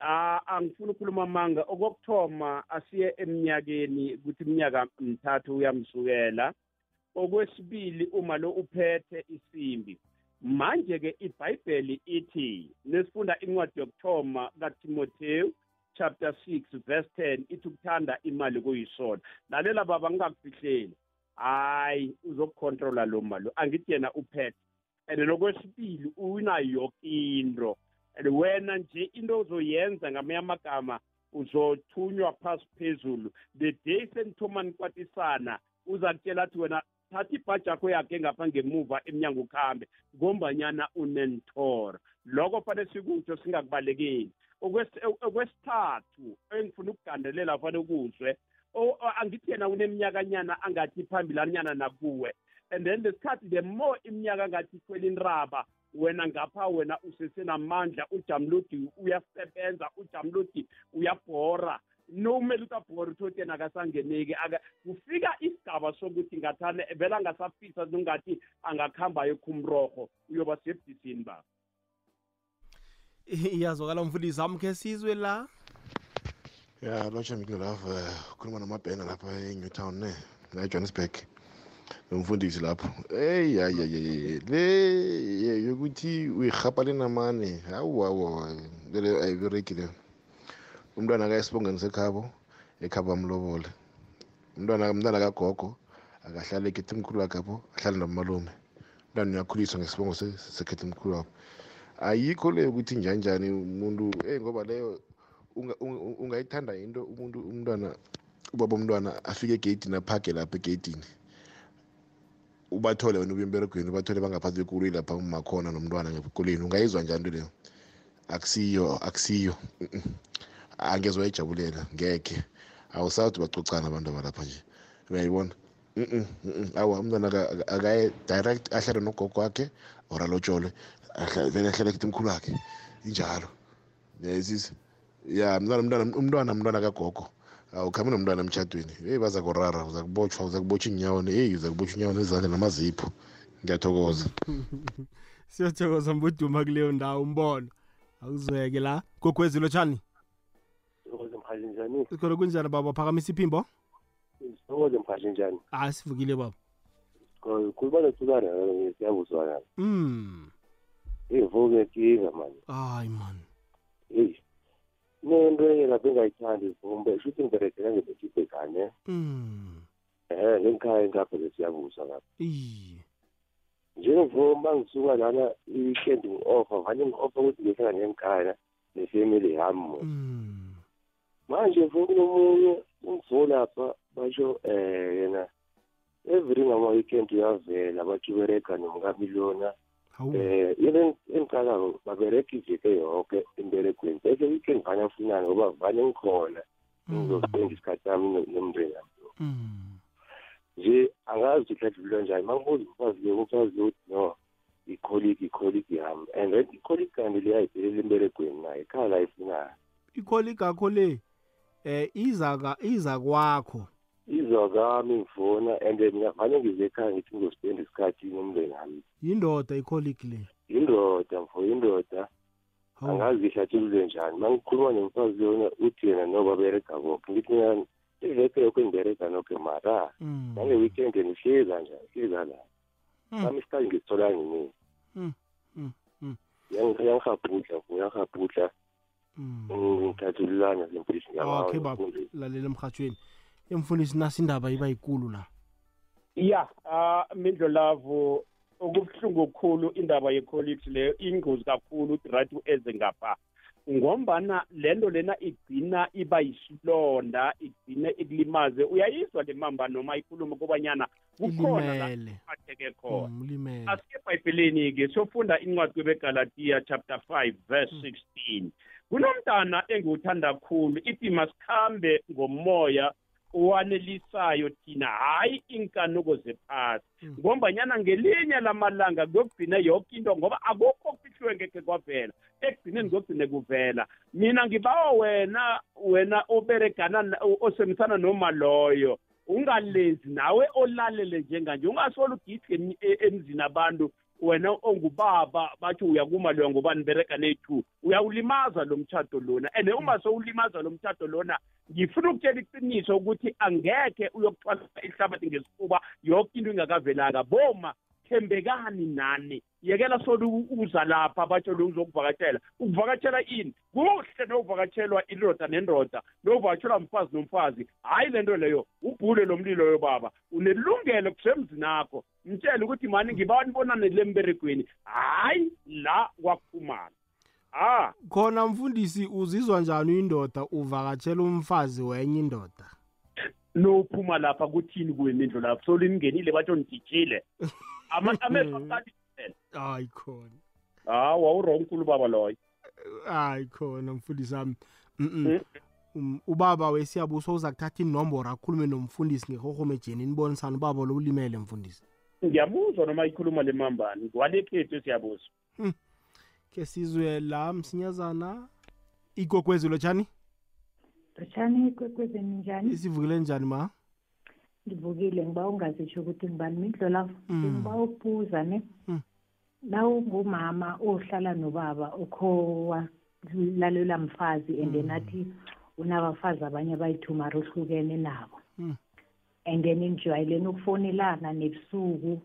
Ah angifuni ukukhuluma amanga okokuthoma asiye eminyakeni ukuthi iminyaka mithathu uyamsukela. Okwesibili uma lo uphethe isimbi manje ke iBhayibheli ithi nesifunda incwadi yokuthoma kaTimotheyu chapter 6 verse 10 ithi ukuthanda imali kuyisona. Lalela baba ngingakufihleli. Hayi uzokucontrola lo mali. Angithi yena uphethe. And lokwesibili unayo yonke into. And wena nje into ozoyenza ngamanye amagama uzothunywa phasi phezulu. The day senithoma nikwatisana uza kutshela athi wena thatha ibhaji yakho yakhe ngapha ngemuva emnyango ukhambe ngombanyana unenthoro. Lokho fanele sikutsho singakubalekeli. Okwesi- okwesithathu engifuna ukugandelela fanele ukuzwe o- o- angithi yena uneminyakanyana angathi phambilanyana nakuwe. And then lesikhathi the more iminyaka angathi ikhwela inraba wena ngapha wena usesenamandla ujamludi uyasebenza ujamludi uyabhora. Nomele ukuthi abhore uthi yena akasangeneki. Aka kufika isigaba sokuthi ngathane vele angasafisa nongathi angakuhamba yokhumroho uyoba sebudisini baba. Iyazwakala mfundisi ami khe sizwe la? Ya lotsha mikulove ukhuluma namabhena lapha e-newtown ne la ejohannesburg nomfundisi lapho. Eyi hayi hayi le ye- yokuthi uyirhapa lenamane. Hawu hawu lele ayibereki leyo umntwana akayesibongeni sekhabo ekhabo amlobole umntwana umntwana kagogo akahlale ekhethe mkhulu wakhe apho ahlale nomalume. Umntwana uyakhuliswa ngesibongo se- sekhethe mkhulu wakho ayikho leyo ukuthi njanjani umuntu eh ngoba leyo unga- unga- ungayithanda into umuntu umntwana ubaba umntwana afike egeyidini aphage lapha egeyidini. Ubathole wena ubuye emberegweni ubathole bangaphansi kwekoloyi lapha umakhona nomntwana ngekoleni ungayizwa njani into leyo? Akusiyo akusiyo. Angeze wayijabulela ngekhe awusathi bacocana abantu abalapha nje. Uyayibona? Awa umntwana aka- aka- akaye direct ahlale nogogo wakhe or alotshole vele ahlale kuthi mkhulu wakhe. Injalo. Yayizise ya mntwana mntwana umntwana mntwana kagogo. Awukhambi nomntwana emtshadweni eyi baza kurara uza kubotshwa uza kubotshwa iinyawo eyi uza kubotshwa iinyawo nezandla namazipho. Ngiyathokoza. Siyathokoza mbuduma kuleyo ndawo umbono. Awuzweke la. Gogwezilo lotshani Sithokoze mhathi njani? sikhona kunjani baba phakamisa iphimbo Sithokoze mhathi njani? hayi sivukile baba Khuluma nothukana siyabuzwana. mm Ivuke kinga man. hayi man Hey. Nento enye lapha engayithandi vumbe shuthi ngiberegela ngebekiphe kanye. mm Eh ngekhaya ngapha lesiyabuzwa ngapha. iye Njengevuma ngisuka lana i-weekend ngi-offer vane ngi-offer ukuthi ngihlala ngekhaya nefamily yami. Mm. Manje vuma kunomunye ungivula lapha basho eh yena every ngama-weekend uyavela bathi uberega nomkamilona eh yena engiqalako babereka iveke yoke emberegweni. Bese weekend vane afunana ngoba vane ngikhona ngizospenda isikhathi sami no- nomndeni wami. Nje angazi ukuthi ladlulile njani ma ngibuza umfazi le umfazi le uthi no ikholigi ikholigi yami. And then ikholigi kanti le ayiphelela emberegweni naye ekhaya la ifunana. Ikholigi akho le? Eh iza ka iza kwakho. Izwa kami ngifona and mina vane ngize ekhaya ngithi ngizospenda isikhathi nomndeni wami yindoda ikholigi le yindoda mfo yindoda. Angazi ihlathulule njani ma ngikhuluma nomfazi lona uthi yena no baberega koke ngithi mina iveke yoke ngiberega noke mara nange-weekend nihleza njani hleza la sami isikhathi ngisitholanga mina Mm, mm, mm. Yang- yangirhabhudla mfo yangirhabhudla ngithathululana lempisi okay baba. lalela emhathweni emfundisi nasi indaba iba yikulu la? Ya uh, mindlo lavo okubuhlungu okukhulu indaba ye-colleagues leyo ingozi kakhulu ukuthi right eze ngapha. Ngombana lento lena igcina iba yisilonda igcine ikulimaze. Uyayizwa le mamba noma ikhuluma kobanyana kukhona la ilimele. atheke khona. Mm, ulimele asiye ebhayibheleni-ke siyofunda incwadi kwebegalatiya chapter 5 verse 16 kunomntana engiwuthanda kakhulu ithi masikhambe ngomoya owanelisayo thina hayi inkanuko zephasi. Ngombanyana ngelinye lamalanga kuyokugcine yonke into ngoba akukho okufihliwe ngekhe kwavela ekugcineni kuyogcine kuvela. Mina ngibawa wena wena oberegana na- osemisana noma loyo ungalezi nawe olalele njenganje ungasole ugidge emi- e- emzini abantu. Wena ongubaba bathi uyakuma loya ngoba nibereka ne-two uyawulimaza lo mtshato lona. And uma sowulimaza lo mtshato lona ngifuna ukutshela iqiniso ukuthi angekhe uyokuthwala ihlabathi ngesifuba yonke into ingakavelanga. Boma thembekani nani? Yekela solo uza lapha batsho lo uzokuvakatshela ukuvakatshela ini? Kuhle nokuvakatshelwa indoda nendoda nokuvakatshelwa mfazi nomfazi. Hhayi le nto leyo ubhule lo mlilo yo baba unelungelo kusemzini akho mtshele ukuthi mani ngiba nibonane le mberegweni hhayi la kwakuphumana ah. Khona mfundisi uzizwa njani uyindoda uvakatshela umfazi wenye indoda? Nophuma lapha kuthini kuwe mindlu lapho solingenile batsho nidijile Ama- amehlo aqalile hayi khona. Hawa urong nkulu baba loyo. Hayi khona mfundisi wami. Mm-mm. Um, ubaba wesiyabuso uza kuthatha inomboro akhulume nomfundisi ngehohomejeni nibonisana ubaba lo ulimele mfundisi. Ngiyabuzwa noma ikhuluma le mambani ngwale khethu esiyabuza ke sizwe la msinyazana. Igogwezi lotshani lotshani kwekwezeni njani? Isivukile njani ma? Ngivukile ngiba ungazitsho ukuthi ngibani? Mindlolavu Mm. ngiba ukubuza ne? Mm. nawungumama ohlala nobaba okhowalalela mfazi and then Mm. athi unabafazi abanye abayithumara ohlukene nabo. And then nijwayeleni ukufonelana nebusuku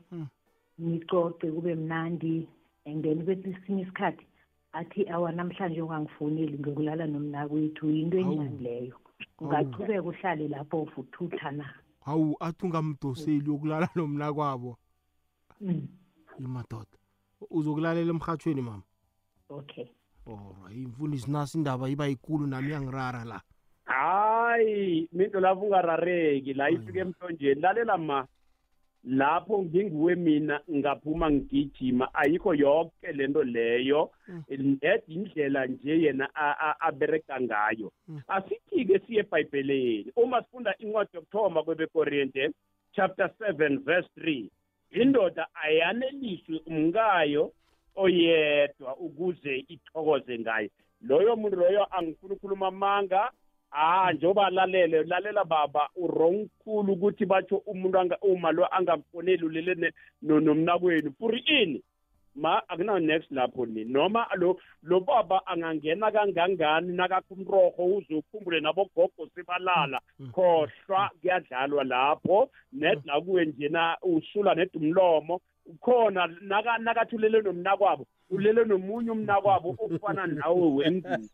nicoce kube mnandi and then kwesinye isikhathi athi awa namhlanje ungangifoneli ngiyokulala nomnakwethu. Yinto enjani leyo ungachubeka uhlale lapho futhutha na? Hawu athi ungamdoseli yokulala nomna kwabo. Mm. imadoda uzokulalela emhathweni mama? Okay. Alright imfundisi nasi indaba iba yikulu nami iyangirara la. Hayi minto lapho ungarareki la ifike emhlonjeni lalela ma. Lapho nginguwe mina ngaphuma ngigijima ayikho yonke lento leyo. Ed indlela nje yena abereka ngayo. Asithi-ke siye ebhayibheleni. Uma sifunda incwadi yokuthoma kwebekorinte chapter 7 verse 3 indoda ayaneliswe umkayo oyedwa ukuze ithokoze ngaye. Loyo muntu loyo angifuni ukukhuluma amanga ah njengoba lalele lalela baba urong khulu ukuthi batsho umuntu anga- uma lo angamfoneli ulele nomnakwenu. Puri ini ma akunayo next lapho ni. Noma lo lo baba angangena kangangani nakakho umroho uze ukhumbule nabogogo sebalala. Khohlwa kuyadlalwa lapho. Net la kuwe njena usula ned umlomo. Khona naka nakathi ulele nomnakwabo. Ulele nomunye umnakwabo ofana nawe wengubo.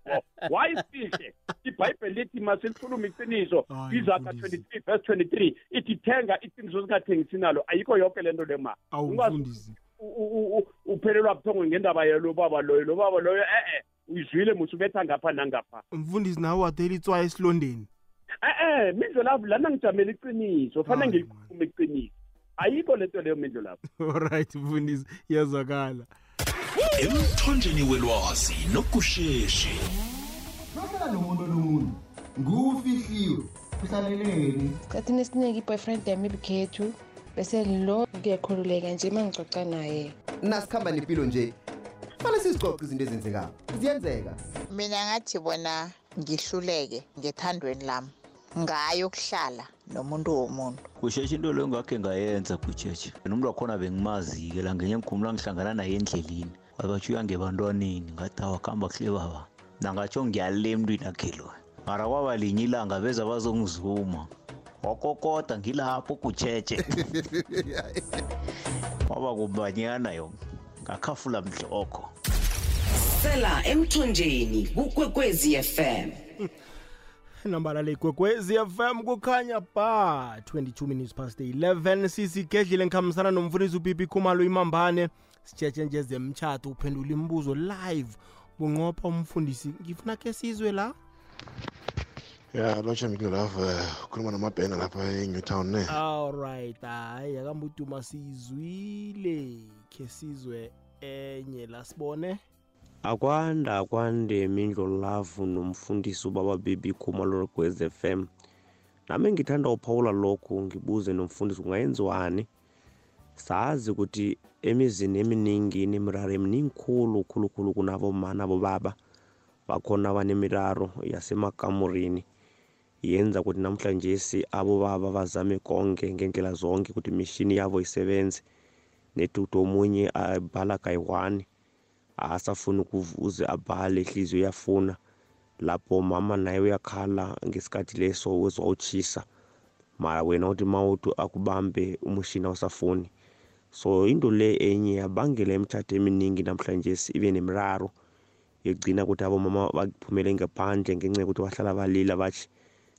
Wayifihle ibhayibheli lithi masilikhuluma iqiniso. Izakha 23 verse 23 ithi thenga iqiniso singathengisi nalo. Ayikho yonke lento le ma. Awumfundisi u- u- u- uphelelwa buthongo ngendaba yalo baba loyo lo baba loyo e-e uyizwile musi ubetha ngapha nangapha. Mfundisi nawe wadela itswayo esilondeni. E-e mindlo lapho lana ngijamela iqiniso. Fanele ngilikhulume iqiniso. Ayikho lento leyo mindlo lapho alright mfundisi iyazwakala. Emthonjeni welwazi nokusheshi Lokela nomuntu nomuntu. Ngufihliwe. Uhlaleleni. esikhathini esiningi i-boyfriend yami ibikhethu bese lo ngiyakhululeka nje uma ngicoca naye Nasikhamba nepilo nje. Fanele sizicoce izinto ezenzekayo. Ziyenzeka. mina ngathi bona ngihluleke ngethandweni lami ngayo ukuhlala nomuntu womuntu. Kusheshe into leyo ngakhe ngayenza kucheche nomuntu wakhona bengimazi-ke la ngenye ngikhumula ngihlangana naye endleleni. Wabatsho uyangebantwaneni ngathi awakuhamba kuhle baba. Nangatsho ngiyale emntwini akhe lo. Mara kwaba linye ilanga beza bazongizuma. Wakokoda ngilapho kucheche kwaba kubanyana yo ngakhafula mhlokho sela emthonjeni kukwekwezi fm nambala legwegwezi fm kukhanya ba 22 minutes past 11 sisigedlile ngikhambisana nomfundisi upipi khumalo imambane. Sitshetshe nje zemtshato uphendula imibuzo live. Bunqopha umfundisi ngifuna ke sizwe la. Ya lotsha mikulove ukhuluma namabhena lapha e-newtown ne? Alright hayi akambuduma siyizwile khe sizwe enye la sibone. Akwanda akwande mindlo love nomfundisi ubaba baby khumalo gwez FM nami ngithanda uphawula lokhu ngibuze nomfundisi kungayenziwani sazi ukuthi emizini eminingi inemiraro eminingi khulu khulukhulu kunaboma nabobaba. Bakhona abanemiraro yasemakamurini yenza ukuthi namhlanje si abobaba bazame konke ngendlela zonke ukuthi imishini yabo isebenze. Nedudu omunye abhala kayi-one asafuna ukuvuze abhale ihliziyo iyafuna. Lapho mama naye uyakhala ngesikhathi leso wezwa utshisa mara wena uthi mawuthi akubambe umushini awusafuni. So into le enye yabangela imitshato eminingi namhlanje ibe nemiraro yokugcina ukuthi abomama baphumele ngaphandle ngenxa yokuthi bahlala balila bathi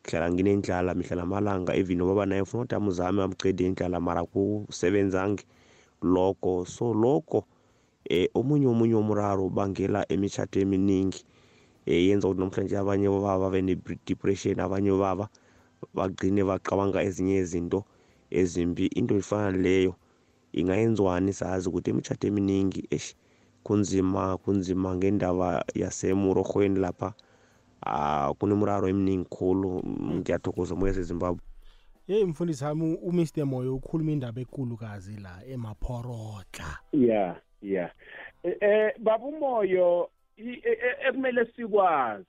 hlala nginendlala mihla namalanga even ubaba naye ufuna ukuthi amuzame amcede indlala mara kusebenzange lokho. So lokho eh omunye omunye umraro ubangela imitshato eminingi eh yenza ukuthi namhlanje abanye baba babe ne-depression abanye baba bagcine bacabanga ezinye izinto ezimbi. Into efana leyo ingayenziwani sazi ukuthi imitshato eminingi eish kunzima kunzima ngendaba yasemurorhweni lapha ah kunemuraro eminingi khulu. Ngiyathokoza moya sezimbabwe yeyi mfundisi wami umr moyo ukhuluma indaba ekulukazi la emaphorotla. Ya ya Eh, eh babumoyo i- e- e- ekumele sikwazi.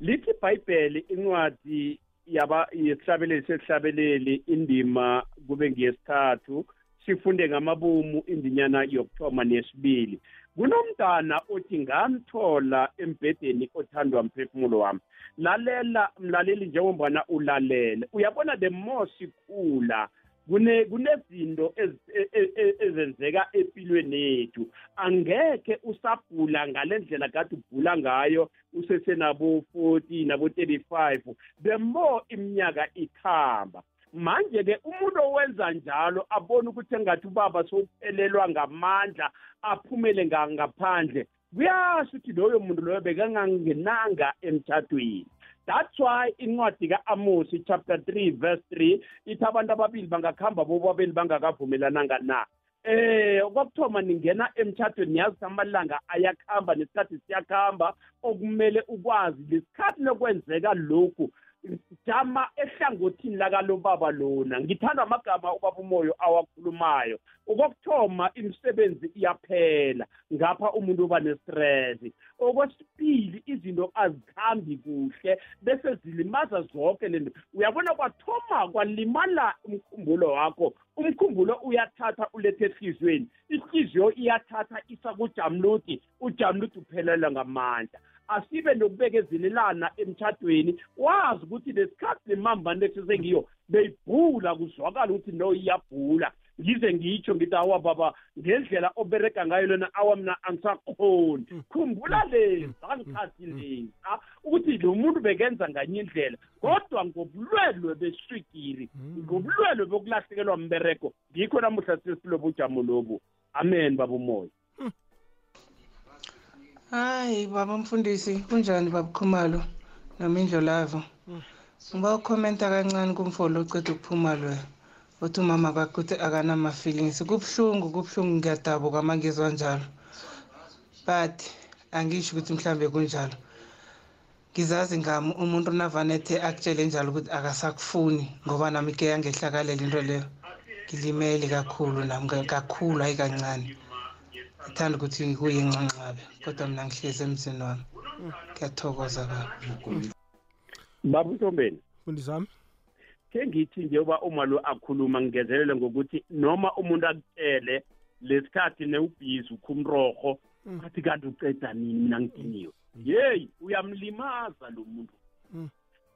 Lithi iBhayibheli incwadi yaba yesihlabeleli sesihlabeleli indima kube ngiyesithathu sifunde ngamabomu indinyana yokuthoma nesibili. Kunomntana othi ngamthola embhedeni othandwa mphefumulo wami. Lalela mlaleli njengombana ulalele uyabona the more sikhula kune kunezinto ezi- e- e- e- ezenzeka empilweni yethu. Angeke usabhula ngale ndlela kade ubhula ngayo usesenabo 40 nabo 35 the more iminyaka ikhamba. Manje ke umuntu owenza njalo abone ukuthi engathi ubaba sowuphelelwa ngamandla aphumele nga- ngaphandle kuyasho ukuthi loyo muntu loyo bekangangenanga emthathweni that's why incwadi ka-amosi chapter 3 verse 3 ithi abantu ababili bangakuhamba bobabili bangakavumelananga na eh okwakuthoma ningena emthathweni yazi ukuthi amalanga ayakuhamba nesikhathi siyakuhamba okumele ukwazi lesikhathi lokwenzeka lokhu jama ehlangothini lakalobaba lona. Ngithanda amagama ubaba umoyo awakhulumayo. Okokuthoma imisebenzi iyaphela. Ngapha umuntu uba nestress. Okwesibili izinto azikhambi kuhle bese zilimaza zonke lento uyabona kwathoma kwalimala umkhumbulo wakho. Umkhumbulo uyathatha ulethe ehliziyweni. Ihliziyo iyathatha isa kujamluti ujamluti uphelela ngamandla. Asibe nokubekezelelana emtshadweni wazi ukuthi lesikhathi lemambane sesengiyo beyibhula kuzwakala ukuthi no iyabhula. Ngize ngitsho ngithi awa baba ngendlela obereka ngayo lona awa mina angisakhoni khumbula leza ngikhathi leza ukuthi lo muntu bekenza nganye indlela. Kodwa ngobulwelwe beswigiri ngobulwelwe bokulahlekelwa mbereko ngikho namuhla sesilobo ujamo lobu. Amen baba umoya hayi baba mfundisi kunjani baba khumalo nomindlo lavo ngiba ukhomenta kancane kumfolo oceda ukuphuma loyo uthi umama kwakhe uthi akanama-feelings. Kubuhlungu kubuhlungu ngiyadabuka uma ngizwa njalo. But angisho ukuthi mhlambe kunjalo. Ngizazi ngami umuntu navane ethe akutshele njalo ukuthi akasakufuni ngoba nami ke yangehlakalela into leyo. Ngilimele kakhulu nami ka- kakhulu hayi kancane. Ngithanda ukuthi kuyingxangxabe kodwa mina ngihlezi emzini wami. Ngiyathokoza baba baba untombeni mfundisi wami? Ke ngithi njengoba uma lo akhuluma ngingezelele ngokuthi noma umuntu akutshele lesikhathi newubhizi ukhumroho athi kanti uceda nini mina ngidiniwe yeyi uyamlimaza lo muntu.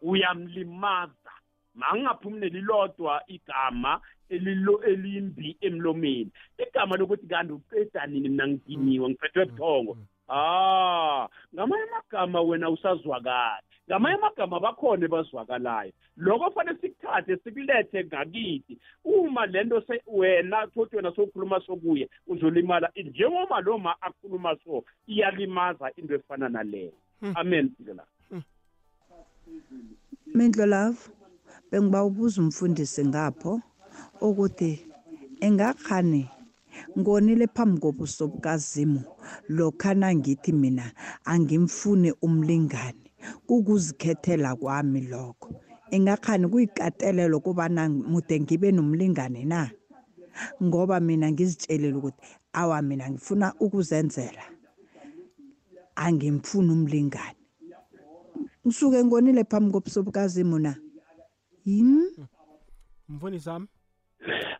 Uyamlimaza. Mangingaphumi nelilodwa igama elilo elimbi emlomeni. Igama lokuthi kanti uceda nini mina ngidiniwe ngiphethwe buthongo? ah ngamanye amagama wena usazwakala. Ngamanye amagama bakhona bazwakalayo lokho fanele sikuthathe sikulethe ngakithi. Uma lento se wena thothi wena sokhuluma sokuye uzolimala njengoba loma akhuluma so iyalimaza into efana naleyo amen la Mindlo love bengiba ubuza umfundisi ngapho. Ukuthi engakhani ngonile phambi kobuso bukazimu. Lokhana ngithi mina angimfuni umlingani kukuzikhethela kwami lokho. Engakhani kuyikatelelo kubana mude ngibe nomlingani na? Ngoba mina ngizitshelile ukuthi awa mina ngifuna ukuzenzela. Angimfuni umlingani. Ngisuke ngonile phambi kobuso bukazimu na? Yini? Mfundisi wami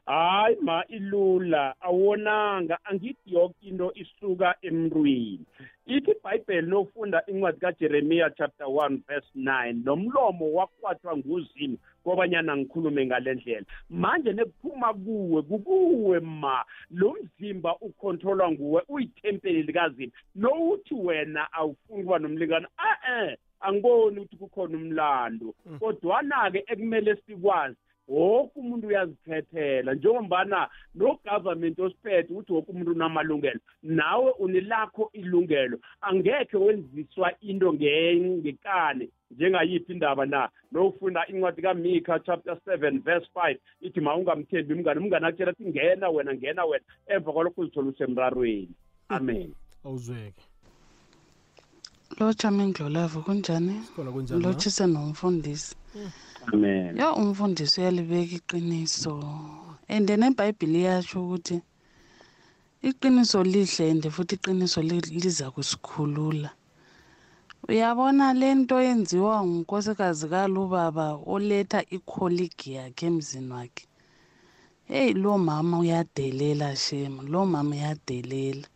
hayi ma ilula. Awonanga. Angithi yonke into isuka emntwini. Ithi ibhayibheli nofunda incwadi kajeremiya chapter 1 verse 9 nomlomo wakhwathwa nguzimu kobanyana ngikhulume ngale ndlela. Manje nekuphuma kuwe kukuwe ma. Lo mzimba ukhontrolwa nguwe uyithempeli likazimu nowuthi wena awufuni ukuba nomlingane a-e angiboni ukuthi kukhona umlando. Kodwana-ke ekumele sikwazi woke umuntu uyazikhethela njengombana no-government osiphethe ukuthi woke umuntu unamalungelo nawe unelakho ilungelo. Angekhe wenziswa into nge- ngekane njengayiphi indaba na? Nofunda incwadi kamika chapter 7 verse 5 ithi ma ungamthembi umngane umngane akutshela athi ngena wena ngena wena emva kwalokho uzithola usemrarweni. Amen. Awuzweke. Lotsha mindlolavu kunjani? Khona kunjani ma? lotshise nomfundisi. Amen. Ya umfundisi uyalibeka iqiniso. And then ebhayibhile iyasho ukuthi iqiniso lihle ende futhi iqiniso li- liza kusikhulula. Uyabona le nto yenziwa ngunkosikazi kalubaba oletha ikholigi yakhe emzini wakhe? Heyi lo mama uyadelela shem. Lo mama uyadelela.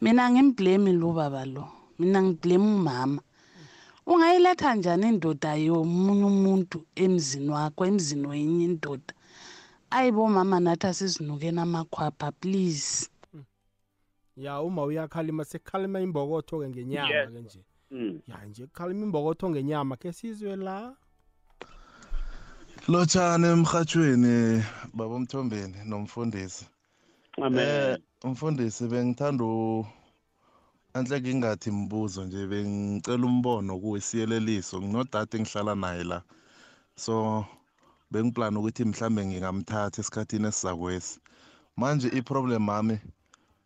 Mina ngimblame lo baba lo. Mina ngiblame umama. Ungayiletha njani indoda yomunye umuntu emzini wakho emzini wenye indoda ayibomama nathi asizinukeni amakhwapha please ya uma uyakhalima sekhalima imbokotho-ke ngenyama Yes. ke nje Mm. ya nje kukhalima imbokotho ngenyama ke sizwe la lotshani emhathweni baba umthombeni nomfundisi Amen. Eh, umfundisi bengithanda u- anhle ngingathi mbuzo nje bengicela umbono kuwe siyeleliso nginodade engihlala naye la. So bengiplana ukuthi mhlambe ngingamthatha esikhathini esizakwesi. Manje iproblem yami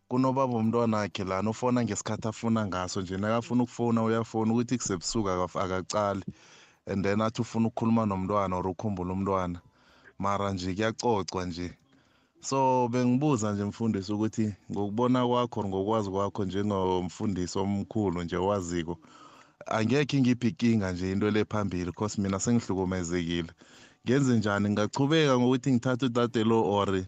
kunobaba umntwana wakhe lana ufona ngesikhathi afuna ngaso nje nakafuna ukufona uyafona ukuthi kusebusuku akacali and then athi ufuna ukukhuluma nomntwana or ukhumbula umntwana. Mara nje kuyacocwa nje. So bengibuza nje mfundisi ukuthi ngokubona kwakho ngokwazi kwakho njengomfundisi omkhulu nje owaziko angekhe ngiphi inkinga nje into le phambili because mina sengihlukumezekile. Ngenze njani? Ngingachubeka ngokuthi ngithathe udade lo or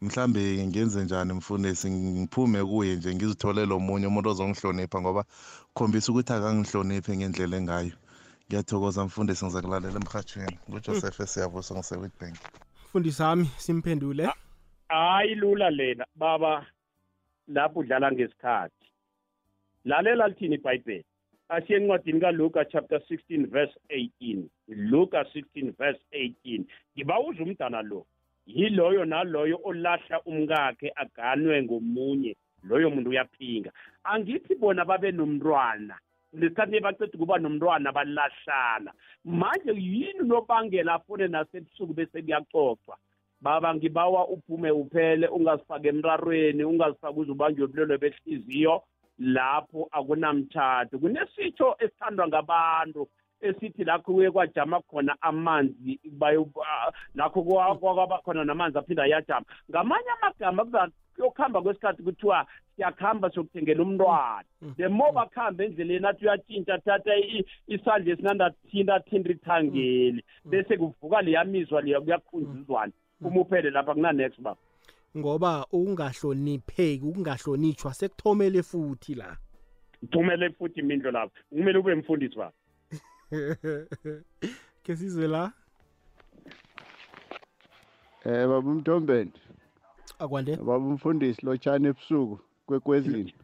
mhlambe ngenze njani mfundisi? Ngiphume kuye nje ngizitholele omunye umuntu ozongihlonipha ngoba khombisa ukuthi akangihloniphi ngendlela engayo. Ngiyathokoza mfundisi ngiza kulalela emhathweni ngujoseph esiyabuso ngise-witbank. Mfundisi wami simphendule. Hayi lula lena. Baba lapho udlala ngesikhathi. Lalela lithini ibhayibheli? Asiye encwadini kaluka chapter 16 verse 18 luka 16 verse 18 ngibawuza umdana lo yiloyo naloyo olahla umkakhe aganwe ngomunye. Loyo muntu uyaphinga angithi bona babe nomntwana. Lesikhathi baceda ukuba nomntwana balahlana. Manje yini unobangela afune nasebusuku bese kuyaxoxwa baba ngibawa uphume uphele ungazifaki emrarweni ungazifaki uze ubanjwe ubulwelwe behliziyo lapho akunamthatho kunesitsho esithandwa ngabantu esithi lakho kuye kwajama khona amanzi bayo- ah, lakho kwa- kwaba khona namanzi aphinda yajama ngamanye amagama kuza kuyokuhamba kwesikhathi kuthiwa siyakuhamba siyokuthengela umntwana. The more bakuhamba endleleni athi uyatshintsha thatha i- isandla esinandathinta thinta ithangeli bese kuvuka leyamizwa leya kuyakhunjuzwana umuphele lapha kuna-next baba ngoba ukungahlonipheki ukungahlonitshwa sekuthomele futhi la thumele futhi imindlo lapho kumele ube mfundisi baba ke sizwe la Eh baba uMntombeni. Akwande. Baba umfundisi lotshana ebusuku kwekwezini.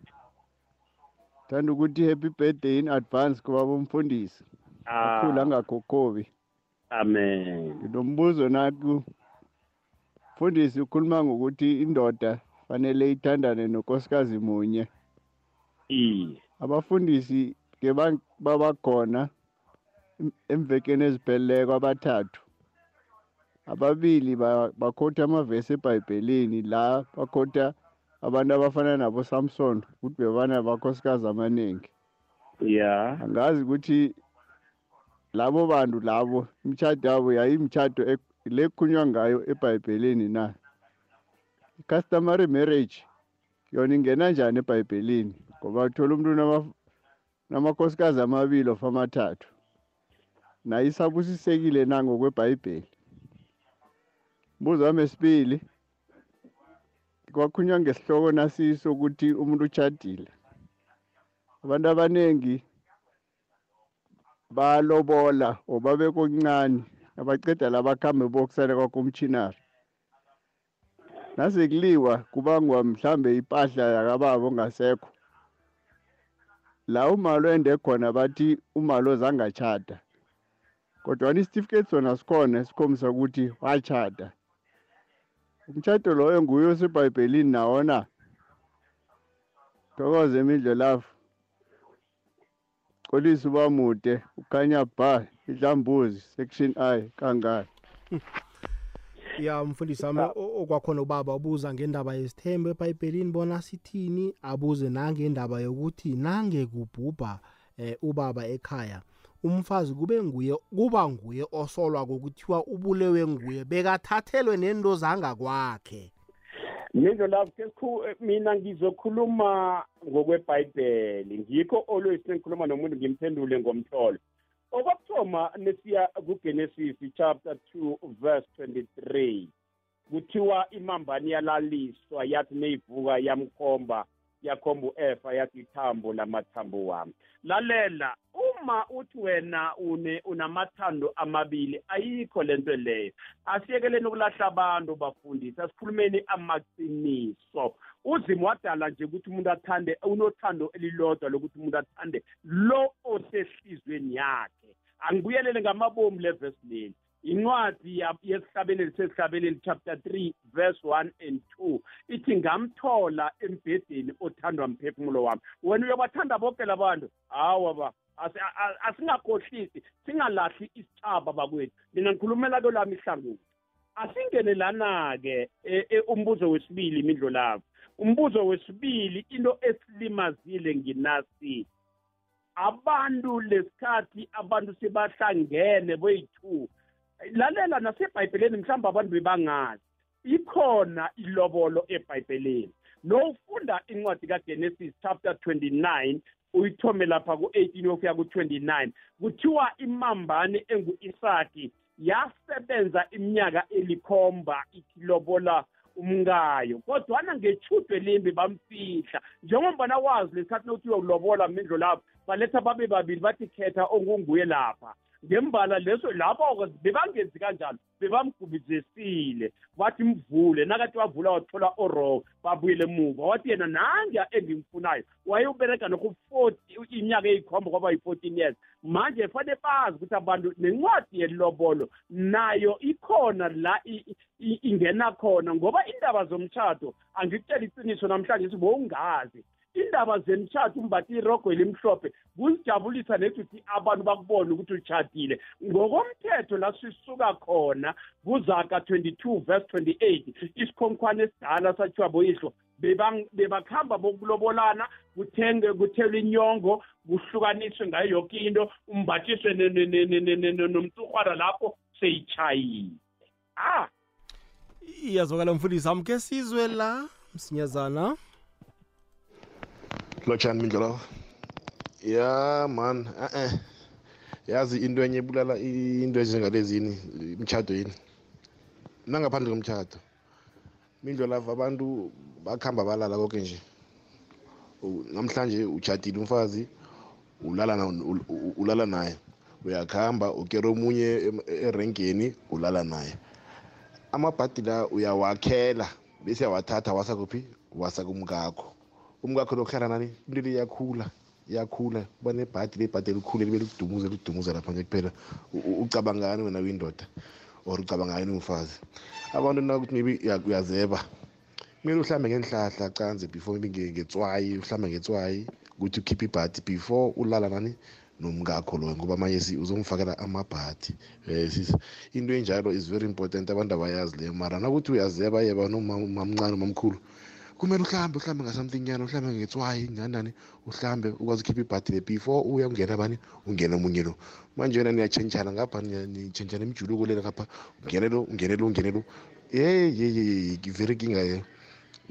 Thanda ukuthi happy birthday in advance kubaba umfundisi. Ah. Akhula ngakhokhobi. amen Nginombuzo naku. Mfundisi ukhuluma ngokuthi indoda fanele ithandane nonkosikazi munye. iye Abafundisi ke ba- babakhona em- emvekeni ezipheleleko abathathu. ababili ba- bakhotha amavesi ebhayibhelini la bakhotha abantu abafana nabo samson ukuthi bebana bakhosikazi amaningi ya angazi ukuthi labo bantu labo imitshato yabo yayimitshato ek- le kukhulunywa ngayo ebhayibhelini na? I-customary marriage yona ingena njani ebhayibhelini? Ngoba uthola umuntu nama- namakhosikazi amabili of amathathu nayo isabusisekile na ngokwebhayibheli? Mbuzo wami esibili kwakhulunywa ngesihloko nasiso ukuthi umuntu utshadile abantu abaningi balobola or babekokuncane abaceda la bakhambe bokusala kwakho umchinari nasekuliwa kubangwa mhlambe impahla yakababa ongasekho. La umalo ende khona bathi umalo zangatshada kodwa isitifiketi sona sikhona esikhombisa ukuthi watshada umtshato loyo nguye osebhayibhelini nawo na? Thokoze imidlo lafu xolisa uba mude ukhanya ba idlambuzi section i kangaka. Ya mfundisi wami okwakhona ubaba ubuza ngendaba yesithembu ebhayibhelini bona sithini? Abuze nangendaba yokuthi nange kubhubha eh, ubaba ekhaya. Umfazi kube nguye kuba nguye osolwa kokuthiwa ubulewe nguye bekathathelwe nento zangakwakhe Mindlo love ke sikhu- mina ngizokhuluma ngokwebhayibheli. Ngikho always sengikhuluma nomuntu ngimphendule ngomhlolo. Okokuthoma nesiya kugenesis chapter 2 verse 23 kuthiwa imambani yalaliswa yathi neyivuka yamkhomba yakhomba u-efa yathi ithambo lamathambo wami. Lalela uma uthi wena une unamathando amabili ayikho lento leyo. Asiyekeleni ukulahla abantu bafundisi asikhulumeni amaqiniso. Uzima wadala nje ukuthi umuntu athande unothando elilodwa lokuthi umuntu athande lo osehlizweni yakhe. Angibuyelele ngamabomu levesi leli. Incwadi ya- yesihlabeleli sesihlabeleli chapter 3 verse 1 and 2 ithi ngamthola embhedeni othandwa mphefumulo wami. Wena uyobathanda bonke labantu hawa ba asi- a- a- asingakhohlisi singalahli isithaba bakwethu. Mina ngikhulumela kolami ihlangothi asingenelana-ke e- e- umbuzo wesibili imidlo labo umbuzo wesibili into esilimazile nginasi? Abantu lesikhathi abantu sebahlangene boyi-two lalela nasebhayibheleni mhlawumbe abantu bebangazi. Ikhona ilobolo ebhayibheleni nofunda incwadi kagenesis chapter 29 uyithome lapha ku-18 yofika ku-29 kuthiwa imambane engu-isaki yasebenza iminyaka elikhomba ikilobola umkayo. Kodwana ngetshudwe elimbi bamfihla. Njengombana wazi lesikhathi nokuthi uyokulobola mindlo lapho baletha babe babili bathi khetha ongunguye lapha. Ngembala leso lapho bebangenzi kanjalo bebamgubizesile wathi mvule. Nakathi wavula wathola oro babuyele emuva. Wathi yena nange engimfunayo wayeubereka noku-forty iminyaka eyikhomba kwaba yi-fourteen years. Manje fanele bazi ukuthi abantu nencwadi yelobolo nayo ikhona la ingena khona ngoba indaba zomtshato angikutshela iqiniso namhlanje sibowungazi indaba zemtshato umbathi irogo elimhlophe kuzijabulisa nethi abantu bakubone ukuthi utshadile ngokomthetho la sisuka khona kuzaka 22 verse 28 isikhonkhwane esidala sathiwa boyihlo bebang- bebakuhamba bokulobolana kuthenge kuthelwe inyongo kuhlukaniswe ngayo yonke into umbathiswe ne- ne- ne- ne- ne- ne- ne- nomtsurhwana lapho seyitshayile. Ah! Iyazwakala mfundisi amke sizwe la msinyazana. Lotshani mindlolo ya man eh yazi into enye ibulala into ezinjengalezini imitshato yini nangaphandle komtshato mindlolava abantu bakuhamba balala konke nje. Namhlanje utshatile umfazi ulala ulala naye. Uyakuhamba ukere omunye erenkeni ulala naye. Amabhadi la uyawakhela bese yawathatha wasa kuphi umkakho lokuhlala nani? Into le iyakhula. Iyakhula uba nebhadi lebhadi elikhulu libe likudumuze likudumuze lapha nje kuphela. U- u- ucabangani wena uyindoda? Or ucabangani umfazi? Abantu nakuthi maybe uya- uyazeba. Kumele uhlambe ngenhlahla canze before maybe nge- ngetswayi uhlambe ngetswayi ukuthi ukhiphe ibhadi before ulala nani? Nomkakho loyo ngoba manje si- uzomfakela amabhadi. Um sis into enjalo is very important abantu abayazi leyo. Mara nakuthi uyazeba yeba nomamncane nomamkhulu kumele uhlambe uhlambe ngasamething nyana uhlambe ngetswayi ngani nani uhlambe ukwazi ukhipha ibhadi le before uya ungena bani ungena omunye lo. Manje wena niyatshentshana ngapha niya- nitshentshana imijuluko lela ngapha ungene lo ungene lo ungene lo. Ye ye ye ye very kinga ye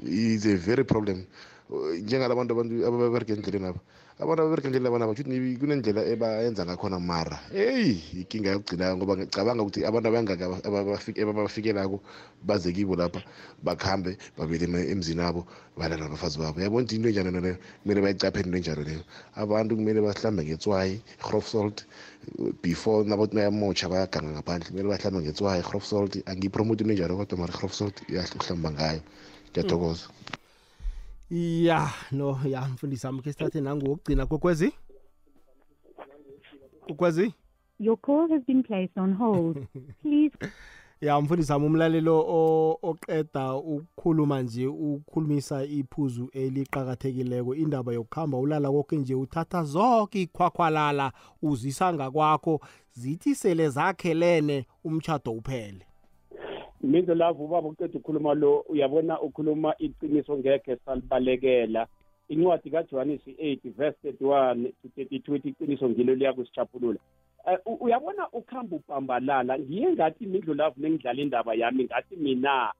is a very problem. Uh, njengalabantu abantu ababereka endleleni aba abantu ababereka endleleni abana batsho maybe kunendlela ebayenza ngakhona mara. Eyi ikinga yokugcina ngoba ngicabanga ukuthi abantu abangaka aba- ababafik- ababafikelako baze kibo lapha bakuhambe babele ema- emzini abo balala nabafazi babo. Yabona ukuthi into enjalo leyo kumele bayicaphele into enjalo leyo. Abantu kumele bahlambe ngetswayi i-grof salt uh, before nabathi bayamotsha bayaganga ngaphandle kumele bahlambe ngetswayi i-grof salt. Angiyipromote into enjalo kodwa mara i-grof salt iyahle uhlamba ngayo. Ngiyathokoza. Ya no ya mfundisi ami ke sithathe nangokugcina kokwezi? Kokwezi? Your call has been placed on hold. Please ya mfundisi ami umlalelo o- oqeda ukukhuluma nje ukhulumisa iphuzu eliqakathekileko indaba yokuhamba ulala konke nje uthatha zonke ikhwakhwalala uzisa ngakwakho zithi sele zakhelene umtshado uphele. Mizo lavo ubaba uqeda ukukhuluma lo uyabona ukhuluma iqiniso ngekhe salibalekela. Incwadi kajohanesi 8 verse 31 to 32 ithi iqiniso ngilo liyakusijabulula Eh, u- uyabona ukuhamba ubhambalala ngiye ngathi imidlo lavo nengidlala indaba yami ngathi mina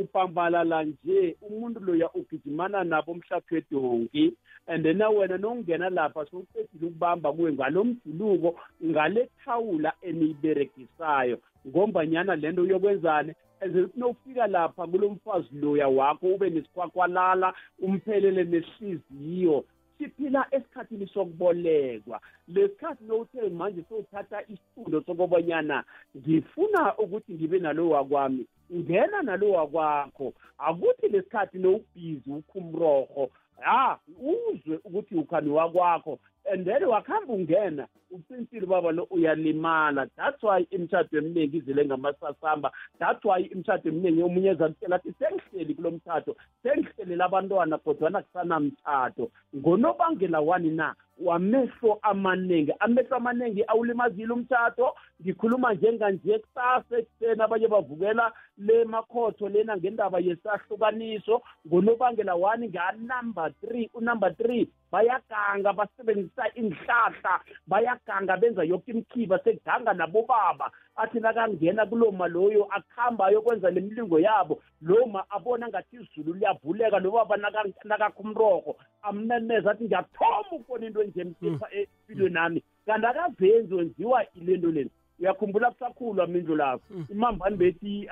upambalala nje umuntu loya ugijimana nabo umhlaphedonki and then na wena nokungena lapha sowuqedile ukubamba kuwe ngalo mjuluko ngale thawula eniyiberegisayo. Ngombanyana le nto yokwenzani? Ezokuthi nofika lapha kulo mfazi loya wakho ube nesikhwakhwalala umphelele nehliziyo siphila esikhathini sokubolekwa. Lesikhathi nowuthe manje sowuthatha isifundo sokobanyana ngifuna ukuthi ngibe nalo wakwami ngena nalo wakwakho akuthi lesikhathi nowubhizi ukhumroho ha uzwe ukuthi ukhani wakwakho. And then wakuhamba ungena uqinisile baba lo uyalimala. That's why imishado eminingi izile ngamasasamba. That's why imishado eminingi omunye ezakutshela athi sengihleli kulo mthatho sengihlelela abantwana kodwana kusanamthatho ngonobangela wani na? Wamehlo amaningi amehlo amaningi awulimazile umthatho ngikhuluma njenganje kusasa ekuseni abanye bavukela le makhotho lena ngendaba yesahlukaniso ngonobangela wani? Nganumber three unumber three. Bayaganga basebenzisa inhlahla bayaganga benza yoke imikhiba sekuganga nabobaba. Athi nakangena kuloma loyo akuhamba ayokwenza lemlingo yabo loma abona ngathi izulu liyavuleka nobaba nakakha umrorho ammemeza athi ngiyathoma ukubona into enje emsipha empilweni nami. Kanti akazenzi wenziwa ile nto leni uyakhumbula kusakhulwa mindlu lakho imambane bethi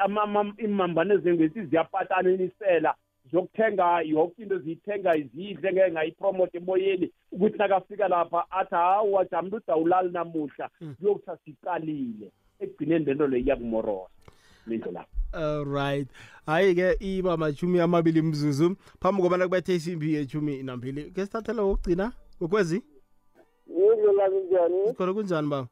imambane ezengethi ziyapatana enisela zokuthenga yonke into ziyithenga zidle ngeke ngayipromote emoyeni. Ukuthi nakafika lapha athi hawu jamntu udawulali namuhla kuyokutha siqalile. Ekugcineni lento leyo iyakumorosa mindlu lapho alright hayi-ke iba mashumi amabili mzuzu. Phambi kobana kubethe isimbi yeshumi nambili ke sithathela wokugcina ukwezi? Yindlu lami njani? Sikhona kunjani ba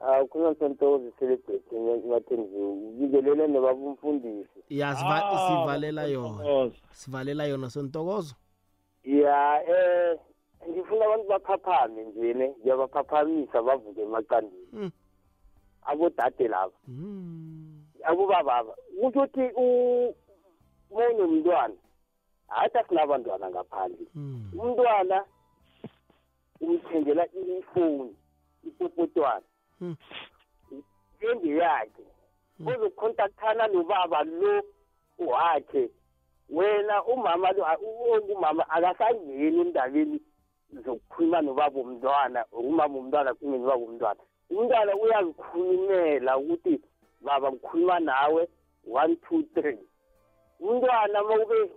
hawu khona santokozi celebrate mathemziwu ubikelele nobaba umfundisi ya siva- sivalela yona. Sivalela yona sontokozo ya eh ngifuna abantu baphaphame njene ngiyabaphaphamisa bavuke emaqandini abodade laba. Abobababa kusho ukuthi unomntwana hathi asinabantwana ngaphandle. Umntwana umthengela ifoni ipopotwana engeyakhe ozokhontakthana nobaba lo wakhe. Wena umama lo umama akasangeni endabeni zokukhuluma nobaba umntwana umama umntwana kunye nobaba umntwana umntwana uyazikhulumela ukuthi baba ngikhuluma nawe one two three. Umntwana uma kube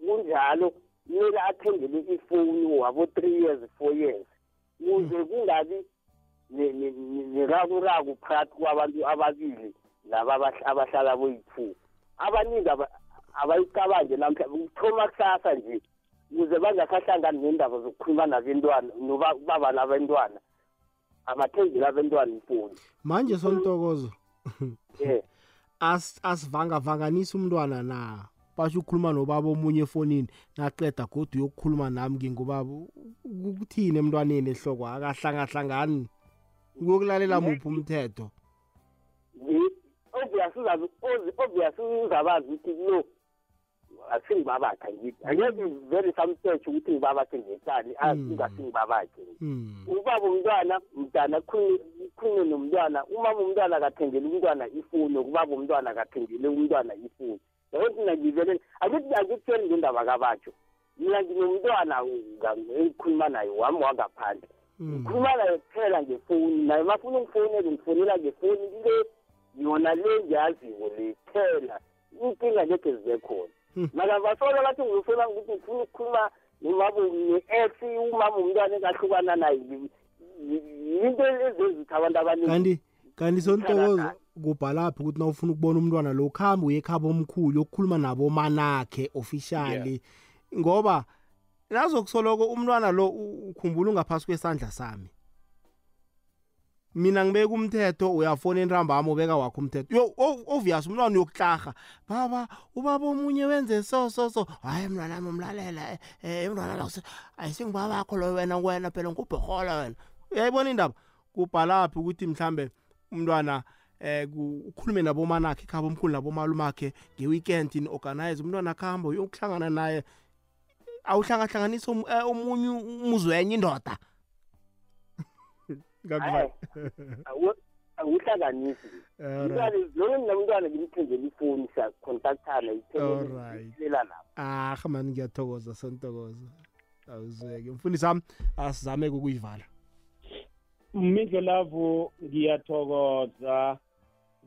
kunjalo kumele athengele ifoni wabo three years four years. Kuze kungabi nerakuraku phakathi kwabantu ababili laba abah- abahlala boyi-two abaningi aba- abayicabange namhla ukuthoma kusasa nje ukuze bangasahlangani nendaba zokukhuluma nabentwana nobaba nabentwana amathengile abentwana ifoni manje sontokozo eh as asivangavanganisa umntwana na? Basho ukukhuluma nobaba omunye efonini naqeda godu uyokukhuluma nami ngingubaba ukuthini emntwaneni ehloko? Akahlangahlangani ukuyokulalela muphi umthetho? obvious uzabazi ukuthi no asingibabakhe ngithi. Angeke vele samsearch ukuthi ngibabakhe ngekani ingasingibabakhe ubaba umntwana mntana khulume nomntwana. Umama umntwana akathengele umntwana ifoni ukubaba umntwana akathengele umntwana ifoni. Yabo thina ngivele akithi akikutheni ngendaba kabatsho. Mina nginomntwana engikhuluma naye wami wangaphandle. Ngikhuluma naye kuphela ngefoni naye mafuna ungifonele ngifonela ngefoni le yona le ngiyaziko le kuphela. Inkinga ngekhe zibe khona. Mara basola bathi ngizosola ukuthi ngifuna ukukhuluma nomama ne-ex umama umntwana engahlukana naye yinto ezenzithi abantu abaningi kanti kanti sontokozo kubhalaphi ukuthi nawufuna ukubona umntwana lo ukuhambe uye ekhaba omkhulu yokukhuluma nabo manakhe officially ngoba nazokusoloko umntwana lo u- ukhumbula ungaphasi kwesandla sami. Mina ngibeka umthetho uyafona entambama ubeka wakho umthetho. Yo o- obvious umntwana uyokutlarha baba ubaba omunye wenze so so. So hayi mntwana ami umlalela um mntwana lo ayisingubabakho lo wena wena phela ngubhohola wena. Uyayibona indaba? Kubhalaphi ukuthi mhlambe umntwana eh ku- ukhulume nabomanakhe ekhaba omkhulu nabomalumakhe nge-weekend ni-organize umntwana akuhamba uyokuhlangana naye. Awuhlangahlanganisa om- eh, omunye umuzi wenye indoda Hayi, awu- angihlakanisi Alright. mntwana lona nginomntwana ngimthengela ifoni siyacontaktana Alright. ithengela lapho. Ah mani ngiyathokoza sontokoza awuzeke mfundisi wami asizame ukuyivala. Mindlelavu ngiyathokoza.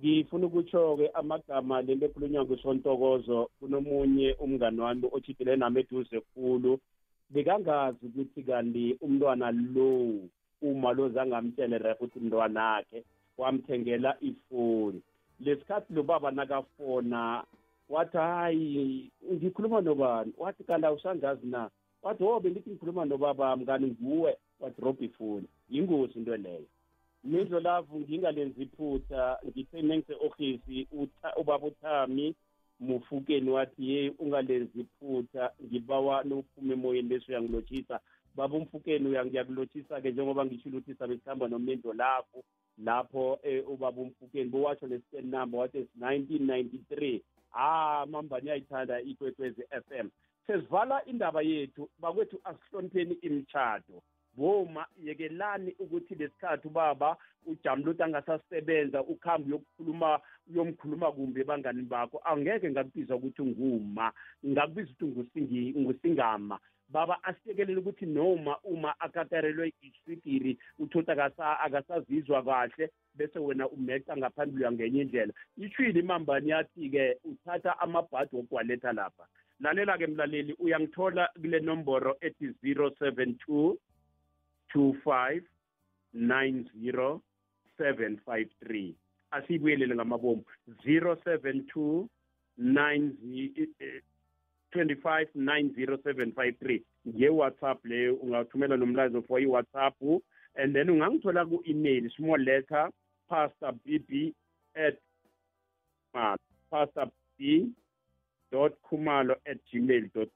Ngifuna ukutsho-ke amagama lento ekhulunywa ngusontokozo kunomunye umngani wami otshidile nami eduze khulu. Bekangazi ukuthi kanti umntwana lo uma lo zangamtshele ref ukuthi mntwana akhe wamthengela ifoni. Lesikhathi lo baba nakafona wathi hayi ngikhuluma nobani? Wathi kanti awusangazi na? Wathi wo bengithi ngikhuluma nobaba mngani nguwe. Wadrobha ifoni yingozi into leyo. Mindlo lavu ngingalenzi iphutha ngithe nengise-ofisi ubaba uthami mufukeni wathi ye ungalenzi iphutha ngibawa nophume emoyeni bese uyangilotshisa. Baba umfukeni uyangiyakulotshisa-ke njengoba ngishilo ukuthi sabe sihamba nomendo lapho lapho eh, ubaba umfukeni bowatsho nescan number wathi it's 1993 ah mambani uyayithanda ikwekwezi FM sesivala indaba yethu bakwethu asihlonipheni imitshato boma yekelani ukuthi lesikhathi ubaba ujamule ukuthi angasasebenza ukhambe uyokukhuluma uyomkhuluma kumbi ebangani bakho. Angeke ngakubiza ukuthi unguma ngakubiza ukuthi ngusingi- ngusingama. Baba asiyekelele ukuthi noma uma akatarelwe iswigiri uthotha akasa- akasazizwa kahle bese wena umeca ngaphambili uyangenye indlela. Ishwile imambani yathi-ke uthatha amabhadi wokwaletha lapha. Lalela-ke mlaleli uyangithola kule nomboro ethi 072 25 90 753 asiyibuyelele ngamabomu. 072 90 eh, 25 90753 nge-whatsapp leyo ungathumela nomlayezo for i-whatsapp. And then ungangithola ku-email small letter pastor bb at pastor b dot khumalo at gmail dot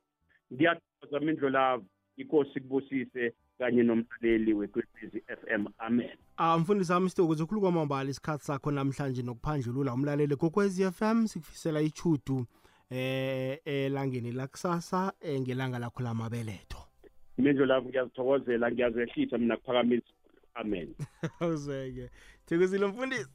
ngiyathokoza mindlo lavo inkosi kubusise kanye nomlaleli wekwekwezi FM amen. Ah mfundisi wami sitokuze ukhulu kwamambala isikhathi sakho namhlanje nokuphandlulula umlaleli kokwezi FM sikufisela ichudu eh elangeni lakusasa eh, ngelanga lakho lamabeletho. Imindlu lavo ngiyazithokozela ngiyazehlisa mina kuphakamisa amen. Uzeke thokozile mfundisi